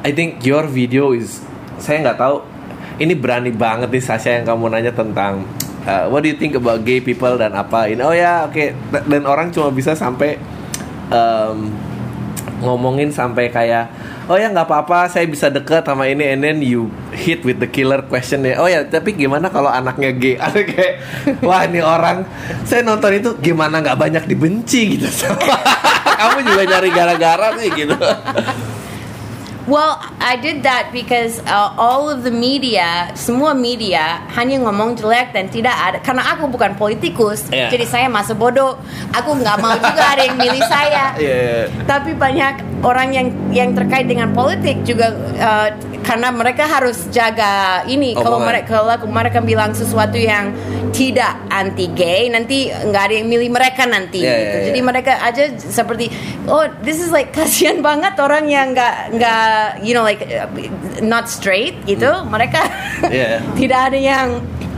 I think your video is saya nggak tahu ini berani banget nih Sasha yang kamu nanya tentang uh, what do you think about gay people dan apa ini oh ya oke dan orang cuma bisa sampai um, ngomongin sampai kayak oh ya nggak apa-apa saya bisa deket sama ini and then you hit with the killer question ya oh ya tapi gimana kalau anaknya gay ada kayak wah ini orang saya nonton itu gimana nggak banyak dibenci gitu sama kamu juga nyari gara-gara sih gitu Well, I did that because uh, all of the media, semua media hanya ngomong jelek dan tidak ada. Karena aku bukan politikus, Yeah. jadi saya masa bodoh. Aku nggak mau juga ada yang milih saya. Iya. Tapi banyak orang yang yang terkait dengan politik juga uh, karena mereka harus jaga ini. Kalau Omongan. mereka kalau mereka bilang sesuatu yang tidak anti gay, nanti nggak ada yang milih mereka nanti. Yeah, gitu. yeah, Jadi yeah. mereka aja seperti oh this is like kasihan banget orang yang nggak nggak you know like not straight gitu. Mereka Yeah. tidak ada yang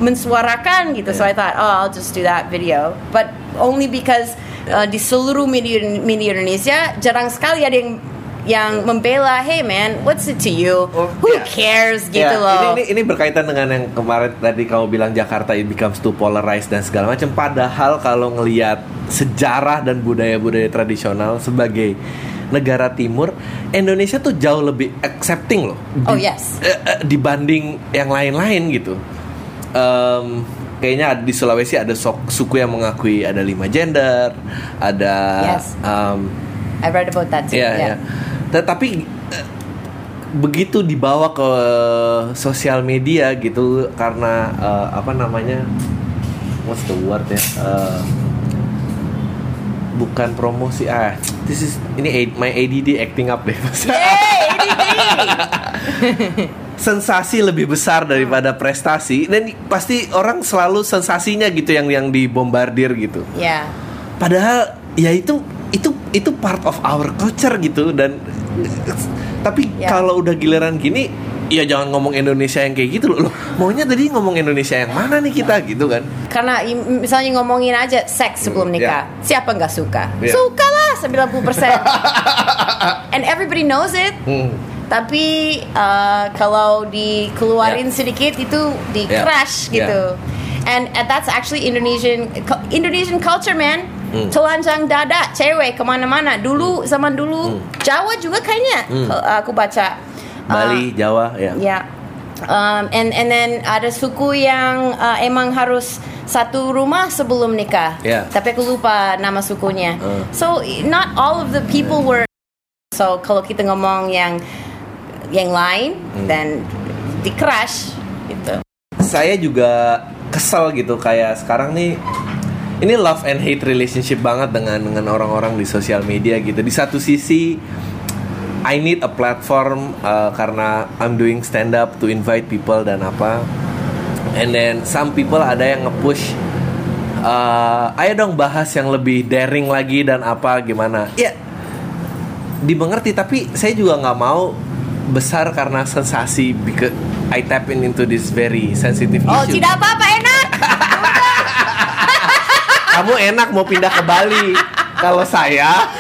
mensuarakan gitu. So I Yeah. thought oh I'll just do that video, but only because uh, di seluruh media media Indonesia jarang sekali ada yang yang membela, hey man, what's it to you? Oh, Who yeah. cares gitu Ya, loh. Ini, ini ini berkaitan dengan yang kemarin tadi kamu bilang Jakarta it becomes too polarized dan segala macam. Padahal kalau ngelihat sejarah dan budaya-budaya tradisional sebagai negara timur, Indonesia tuh jauh lebih accepting loh. Oh, yes. eh, eh, dibanding yang lain-lain gitu. Em, kayaknya di Sulawesi ada sok- suku yang mengakui ada lima gender, ada Yes. em, I read about that too. Iya, yeah. iya. Tetapi eh, begitu dibawa ke sosial media gitu karena eh, apa namanya? What's the word ya? Eh, bukan promosi ah. This is ini my ADD acting up deh. Yay, ADD. sensasi lebih besar daripada prestasi dan pasti orang selalu sensasinya gitu yang yang dibombardir gitu. Yeah. Padahal ya itu itu itu part of our culture gitu dan tapi Ya. kalau udah giliran gini ya jangan ngomong Indonesia yang kayak gitu loh. Loh, Maunya tadi ngomong Indonesia yang mana nih kita gitu kan? Karena misalnya ngomongin aja seks sebelum Hmm, nikah, siapa nggak suka? Yeah. Suka lah 90%. And everybody knows it. Hmm. Tapi uh, kalau dikeluarin Yeah. sedikit itu di Yeah. crash Yeah. gitu. And uh, that's actually Indonesian Indonesian culture man. Hmm. Telanjang dada cewek ke mana-mana. Dulu zaman dulu Jawa juga kayaknya Hmm. aku baca. Bali, Jawa ya. Ya. Um, and and then ada suku yang uh, emang harus satu rumah sebelum nikah. Yeah. Tapi aku lupa nama sukunya. Uh. So not all of the people were. So kalau kita ngomong yang yang lain Hmm. dan di crash gitu. Saya juga kesel gitu kayak sekarang nih ini love and hate relationship banget dengan dengan orang-orang di sosial media gitu. Di satu sisi I need a platform uh, karena I'm doing stand up to invite people dan apa. And then some people ada yang nge-push Eh, ayo dong bahas yang lebih daring lagi dan apa gimana ya dimengerti tapi saya juga nggak mau besar karena sensasi because I tap in into this very sensitive Oh issue tidak apa-apa. Kamu enak mau pindah ke Bali kalau saya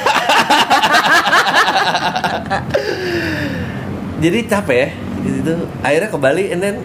jadi capek ya itu akhirnya ke Bali and then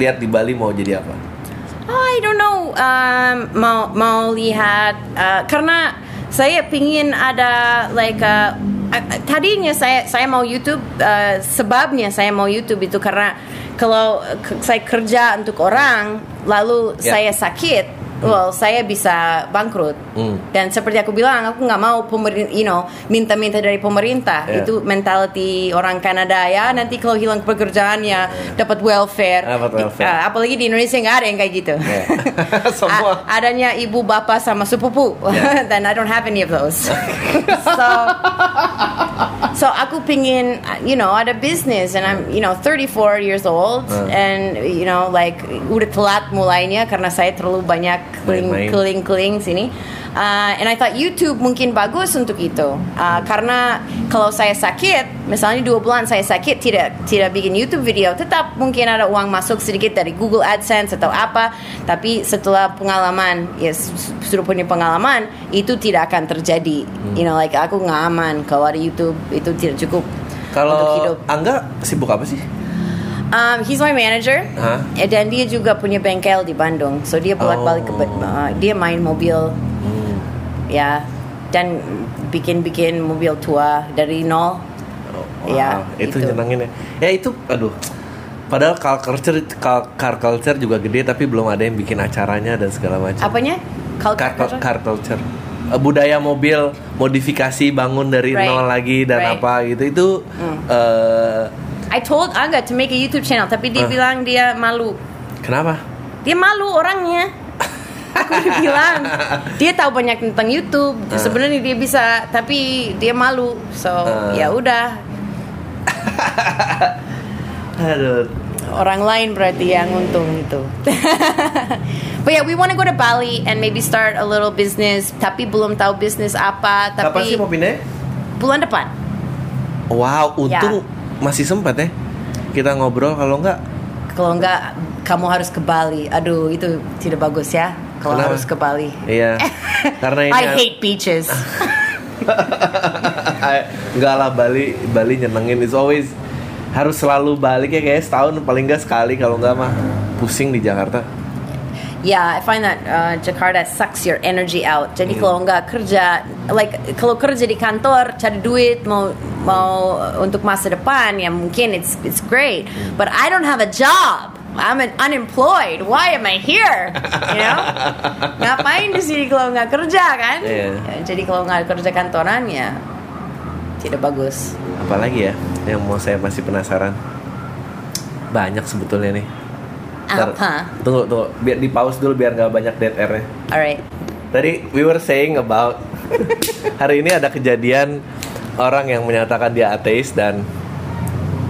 lihat di Bali mau jadi apa Oh, I don't know. Um, mau mau lihat uh, karena saya pingin ada like uh, uh, tadinya saya saya mau YouTube uh, sebabnya saya mau YouTube itu karena kalau saya kerja untuk orang lalu Ya. saya sakit well saya bisa bangkrut Hmm. dan seperti aku bilang aku nggak mau pemerintah you know minta-minta dari pemerintah Ya. itu mentality orang Kanada ya nanti kalau hilang pekerjaan ya dapat welfare, Dapat welfare. Uh, apalagi di Indonesia nggak ada yang kayak gitu Ya. Semua. A- adanya ibu bapak sama sepupu Ya. dan I don't have any of those so so aku pingin you know ada business and I'm you know 34 years old Uh. and you know like udah telat mulainya karena saya terlalu banyak Main-main. keling keling sini Uh, and I thought YouTube mungkin bagus untuk itu. Uh, karena kalau saya sakit misalnya dua bulan saya sakit tidak tidak bikin YouTube video tetap mungkin ada uang masuk sedikit dari Google AdSense atau apa. Tapi setelah pengalaman ya sudah punya pengalaman itu tidak akan terjadi. You know like aku nggak aman kalau ada YouTube itu tidak cukup untuk kalau hidup. Angga sibuk apa sih? Um, he's my manager? Eh, dan dia juga punya bengkel di Bandung. So dia bolak-balik ke Oh. uh, dia main mobil, ya, dan bikin-bikin mobil tua dari nol. Wow, Ya, itu, itu. nyenengin ya. Ya itu, aduh. Padahal car culture, car, car culture juga gede, tapi belum ada yang bikin acaranya dan segala macam. Apanya? Kal- Car, car culture, Eh, budaya mobil, modifikasi, bangun dari Right. nol lagi dan Right. apa gitu itu. eh, I told Angga to make a YouTube channel, tapi dia Huh? bilang dia malu. kenapa? Dia malu orangnya. Aku udah bilang dia tahu banyak tentang YouTube. Ah. Sebenarnya dia bisa, tapi dia malu. So Ah. ya udah. Aduh, orang lain berarti yang untung itu. But yeah, we want to go to Bali and maybe start a little business. Tapi belum tahu bisnis apa. kapan sih Tapi mau pindah? bulan depan. Wow, untung Ya. masih sempat ya. Kita ngobrol kalau enggak Kalau enggak, kamu harus ke Bali. Aduh, itu tidak bagus ya. Kalau Kenapa? harus ke Bali. Iya. Karena ini I hate beaches. Enggak lah Bali Bali nyenengin It's always harus selalu balik ya kayak setahun paling enggak sekali kalau enggak mah pusing di Jakarta. Yeah, I find that uh, Jakarta sucks your energy out. Hmm. Jadi kalau nggak kerja, like kalau kerja di kantor cari duit mau mau untuk masa depan ya mungkin it's it's great. Hmm. But I don't have a job. I'm an unemployed. Why am I here? You know? Ngapain di sini kalau nggak kerja kan? Iya. Ya, Jadi kalau nggak kerja kantoran ya tidak bagus. Apalagi ya yang mau saya masih penasaran. Banyak sebetulnya nih. Ntar- Apa? Tunggu tunggu biar di pause dulu biar nggak banyak dead airnya. Alright. Tadi we were saying about hari ini ada kejadian orang yang menyatakan dia ateis dan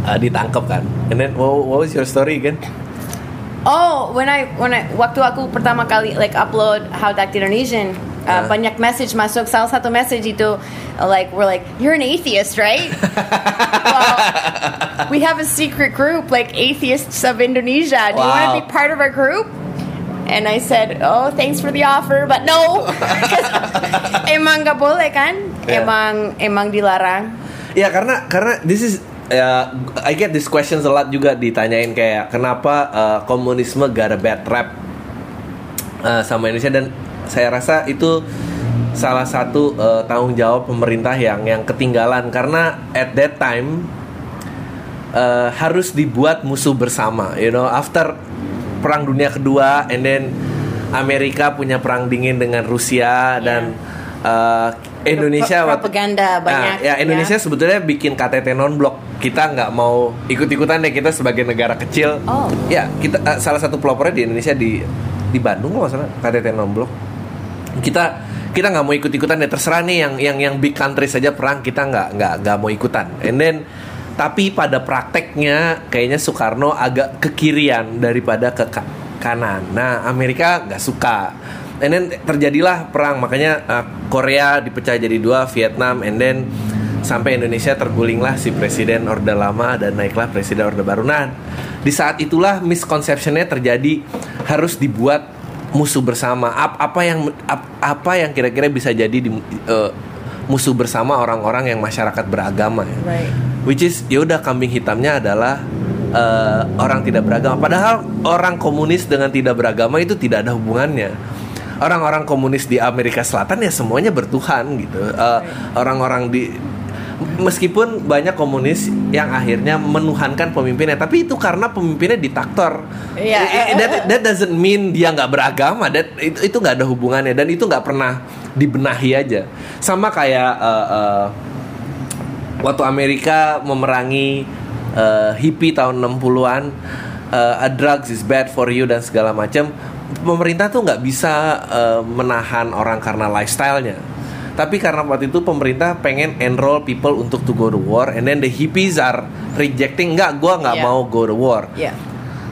uh, ditangkap kan. And then what, what was your story again? Oh, when I when I waktu aku pertama kali like upload How to Act Indonesian, uh, Huh? banyak message masuk. Salah satu message itu uh, like we're like you're an atheist, right? well, we have a secret group like atheists of Indonesia. Do you want to Wow. be part of our group? And I said, oh, thanks for the offer, but no, emang nggak boleh kan? Yeah. Emang emang dilarang. Ya karena karena this is ya I get these questions a lot juga ditanyain kayak kenapa uh, komunisme got a bad rap uh, sama Indonesia? Dan saya rasa itu salah satu uh, tanggung jawab pemerintah yang yang ketinggalan. Karena at that time uh, harus dibuat musuh bersama you know? After perang dunia kedua and then Amerika punya perang dingin dengan Rusia dan uh, Indonesia propaganda banyak, Nah, ya. Indonesia ya. sebetulnya bikin KTT non blok kita nggak mau ikut-ikutan deh kita sebagai negara kecil. Oh. ya kita eh, salah satu pelopornya di Indonesia di di Bandung loh masalah KTT non blok kita kita nggak mau ikut-ikutan ya terserah nih yang yang yang big country saja perang kita nggak nggak nggak mau ikutan. And then tapi pada prakteknya kayaknya Soekarno agak ke kirian daripada ke ka- kanan. Nah Amerika nggak suka and then terjadilah perang. Makanya uh, Korea dipecah jadi dua Vietnam and then sampai Indonesia tergulinglah si presiden orde lama dan naiklah presiden orde baru. Nah di saat itulah misconceptionnya terjadi harus dibuat musuh bersama. Ap- apa yang ap- apa yang kira-kira bisa jadi di, uh, musuh bersama orang-orang yang masyarakat beragama ya? Right. which is ya udah kambing hitamnya adalah eh, orang tidak beragama. Padahal orang komunis dengan tidak beragama itu tidak ada hubungannya orang-orang komunis di Amerika Selatan ya semuanya bertuhan gitu. Eh, orang-orang di meskipun banyak komunis yang akhirnya menuhankan pemimpinnya tapi itu karena pemimpinnya diktator. Iya. I- i- that, that doesn't mean dia nggak beragama that itu itu nggak ada hubungannya dan itu nggak pernah dibenahi aja. Sama kayak eh, eh, waktu Amerika memerangi eh, hippie tahun 60-an eh, a drugs is bad for you dan segala macam pemerintah tuh nggak bisa eh, menahan orang karena lifestyle-nya tapi karena waktu itu pemerintah pengen enroll people untuk to go to war and then the hippies are rejecting nggak gua nggak Yeah. mau go to war Yeah.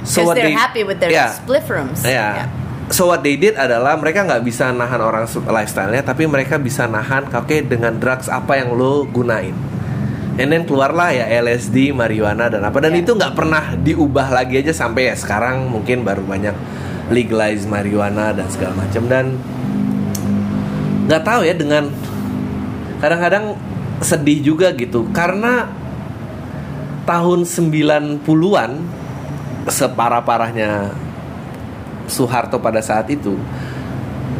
So what they're they- happy with their Yeah. split rooms. Ya. So what they did adalah mereka nggak bisa nahan orang lifestyle-nya, tapi mereka bisa nahan oke dengan drugs apa yang lo gunain. And then keluarlah ya LSD, marijuana dan apa dan Yeah. itu nggak pernah diubah lagi aja sampai ya sekarang mungkin baru banyak legalize marijuana dan segala macam. Dan nggak tahu ya dengan kadang-kadang sedih juga gitu. Karena tahun 90-an separah-parahnya Soeharto pada saat itu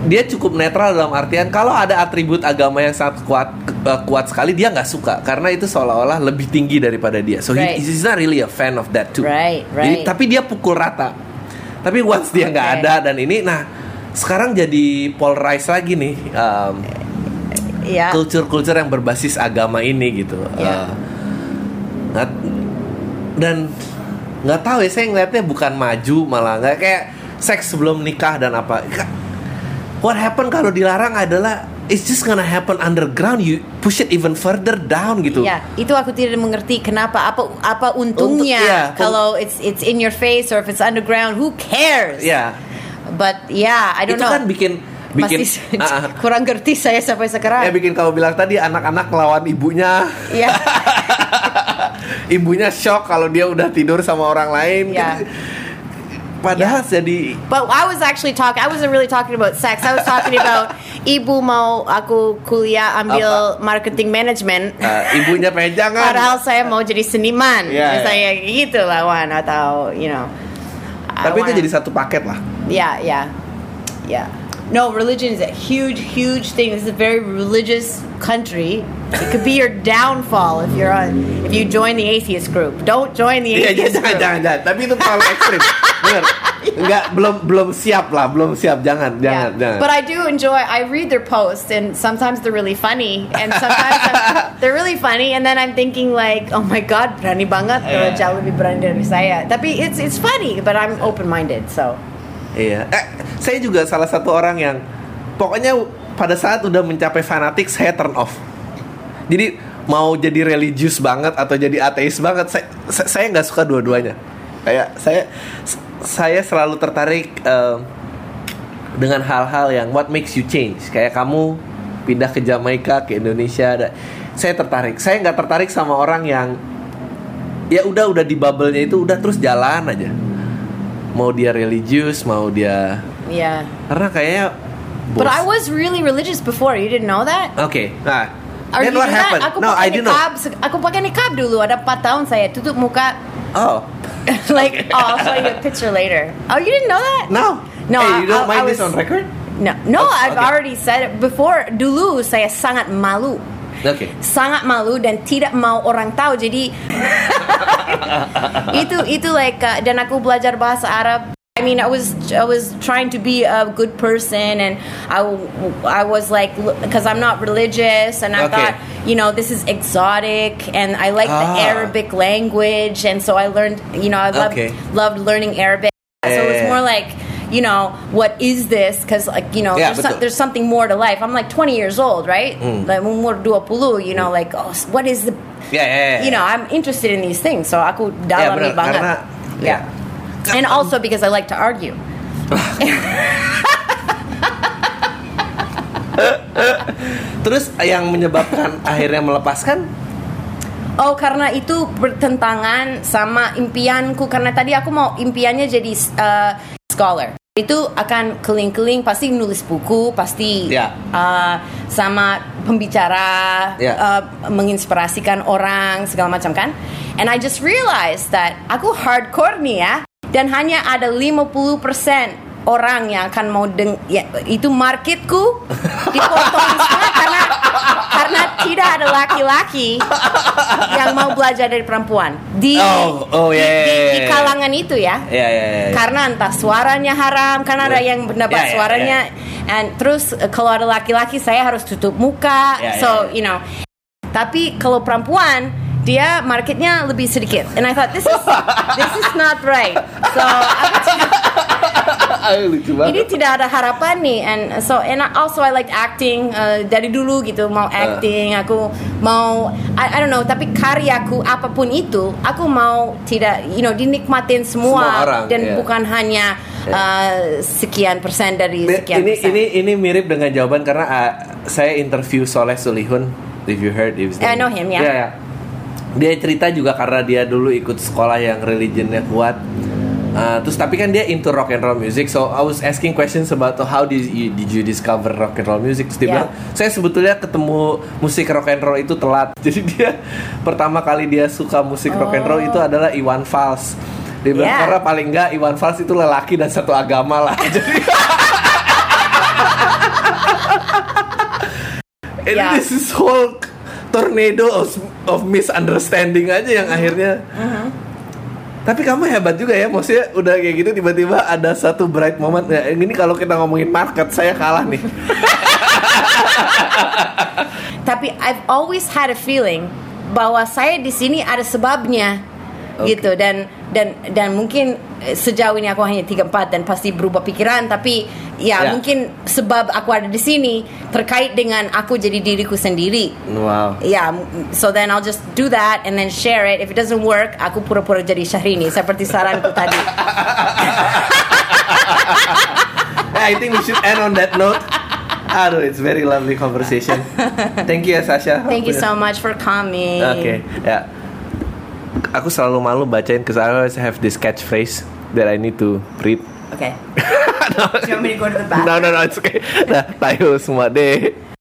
dia cukup netral dalam artian kalau ada atribut agama yang sangat kuat eh, kuat sekali dia nggak suka. Karena itu seolah-olah lebih tinggi daripada dia. So Right. he, he's not really a fan of that too. Right, Jadi, right. tapi dia pukul rata tapi once dia nggak Okay. ada dan ini nah sekarang jadi polarize lagi nih um, Yeah. culture-culture yang berbasis agama ini gitu. Ya. Eh, nggak- dan nggak tahu ya saya ngeliatnya bukan maju malah nggak kayak seks sebelum nikah dan apa. What happen kalau dilarang adalah it's just gonna happen underground. You push it even further down gitu. Ya, itu aku tidak mengerti kenapa apa apa untungnya Untuk- iya, kalau it's it's in your face or if it's underground, who cares? Ya, But yeah, I don't itu know. kan bikin bikin Masih ah. kurang ngerti saya sampai sekarang. ya bikin kamu bilang tadi anak-anak lawan ibunya. Iya. ibunya shock kalau dia udah tidur sama orang lain. Ya. Padahal jadi But I was actually talking. I wasn't really talking about sex. I was talking about ibu mau aku kuliah ambil marketing management. eh, ibunya pengen jangan. Padahal saya mau jadi seniman. Iya, Misalnya gitu lawan atau you know. Tapi itu wanna- jadi satu paket lah. Yeah, yeah, yeah. No, religion is a huge, huge thing. This is a very religious country. It could be your downfall if you're on if you join the atheist group. Don't join the atheist jangan, group. jangan, jangan. Tapi itu terlalu ekstrim. Bener. Enggak, belum belum siap lah, belum siap. Jangan, jangan, Yeah. jangan. But I do enjoy. I read their posts, and sometimes they're really funny, and sometimes I'm- they're really funny, and then I'm thinking like, oh my god, berani banget, Yeah. jauh lebih berani dari saya. Tapi it's it's funny, but I'm open minded, so Iya. Eh, saya juga salah satu orang yang pokoknya pada saat udah mencapai fanatik saya turn off. Jadi mau jadi religius banget atau jadi ateis banget saya sa- saya nggak suka dua-duanya. Kayak saya saya selalu tertarik eh, dengan hal-hal yang what makes you change. Kayak kamu pindah ke Jamaika ke Indonesia ada saya tertarik. Saya nggak tertarik sama orang yang ya udah udah di bubble-nya itu udah terus jalan aja. Mau dia religius, mau dia yeah. karena kayaknya But bos- I was really religious before. You didn't know that? Oke, nah Are then what do happened? Aku No, I pakai know. nikab. se- Aku pakai nikab dulu. Ada 4 tahun saya tutup muka. Oh, like, oh, I'll show you a picture later. Oh, you didn't know that? no. No, Hey, you don't I- I mind this was- on record? No, no. Oh, I've okay. already said it before. Dulu saya sangat malu. Oke. sangat malu dan tidak mau orang tahu jadi itu itu like uh, dan aku belajar bahasa Arab I mean I was I was trying to be a good person and I I was like because I'm not religious and I Okay. thought you know this is exotic and I like the Ah. Arabic language and so I learned you know I loved Okay. loved learning Arabic so it's Yeah. more like you know what is this because like you know Yeah, there's, there's something more to life I'm like 20 years old right Hmm. like umur 20 you know like oh what is the Yeah, ya, ya. you know I'm interested in these things so aku dalami benar, banget karena yeah and also because I like to argue. Terus yang menyebabkan akhirnya melepaskan? Oh karena itu bertentangan sama impianku. Karena tadi aku mau impiannya jadi uh, scholar. Itu akan keling-keling pasti nulis buku pasti Ya. uh, sama pembicara Ya. uh, menginspirasikan orang segala macam kan? And I just realized that aku hardcore nih ya dan hanya ada 50% orang yang akan mau deng ya, itu marketku dipotong semua karena karena tidak ada laki-laki yang mau belajar dari perempuan di Oh, oh, di- ya, di, di ya. kalangan itu ya Ya ya ya. ya. karena entah suaranya haram karena ada Ya. yang pendapat Ya, ya, suaranya and terus uh, kalau ada laki-laki saya harus tutup muka Ya, so ya. you know tapi kalau perempuan dia marketnya lebih sedikit. And I thought this is this is not right. So ini tidak ada harapan nih. And so and I- also I like acting uh, dari dulu gitu mau acting aku mau I, I don't know tapi karyaku apa pun itu aku mau tidak you know dinikmatin semua, Semua orang, dan ya. bukan hanya uh, sekian persen dari sekian ini persen. ini ini mirip dengan jawaban karena uh, saya interview Soleh Sulihun if you heard if I know him, ya. Iya, ya. Dia cerita juga karena dia dulu ikut sekolah yang religionnya kuat. Uh, terus tapi kan dia into rock and roll music, so I was asking questions about how did you, did you discover rock and roll music? Terus dia Yeah. bilang, saya sebetulnya ketemu musik rock and roll itu telat. Jadi dia pertama kali dia suka musik rock and roll itu adalah Iwan Fals. Dia bilang Yeah. karena paling enggak Iwan Fals itu lelaki dan satu agama lah. Jadi And Yeah. this is whole tornado of, of misunderstanding aja yang akhirnya. Tapi kamu hebat juga ya, maksudnya udah kayak gitu tiba-tiba ada satu bright moment. Ya, ini kalau kita ngomongin market, saya kalah nih. tapi I've always had a feeling bahwa saya di sini ada sebabnya Oke. gitu dan dan dan mungkin eh, sejauh ini aku hanya 34 dan pasti berubah pikiran tapi ya Ya. mungkin sebab aku ada di sini terkait dengan aku jadi diriku sendiri Wow. Ya, m- so then I'll just do that and then share it. If it doesn't work, aku pura-pura jadi Syahrini seperti saranku tadi. I think we should end on that note. Aduh, it's very lovely conversation. Thank you Sasha. Thank you so much for coming. Oke, ya. Aku selalu malu bacain because I always have this catchphrase that I need to read. Okay. Do you want me to go to the bathroom? No, no, no, it's okay. Nah, tayo semua deh.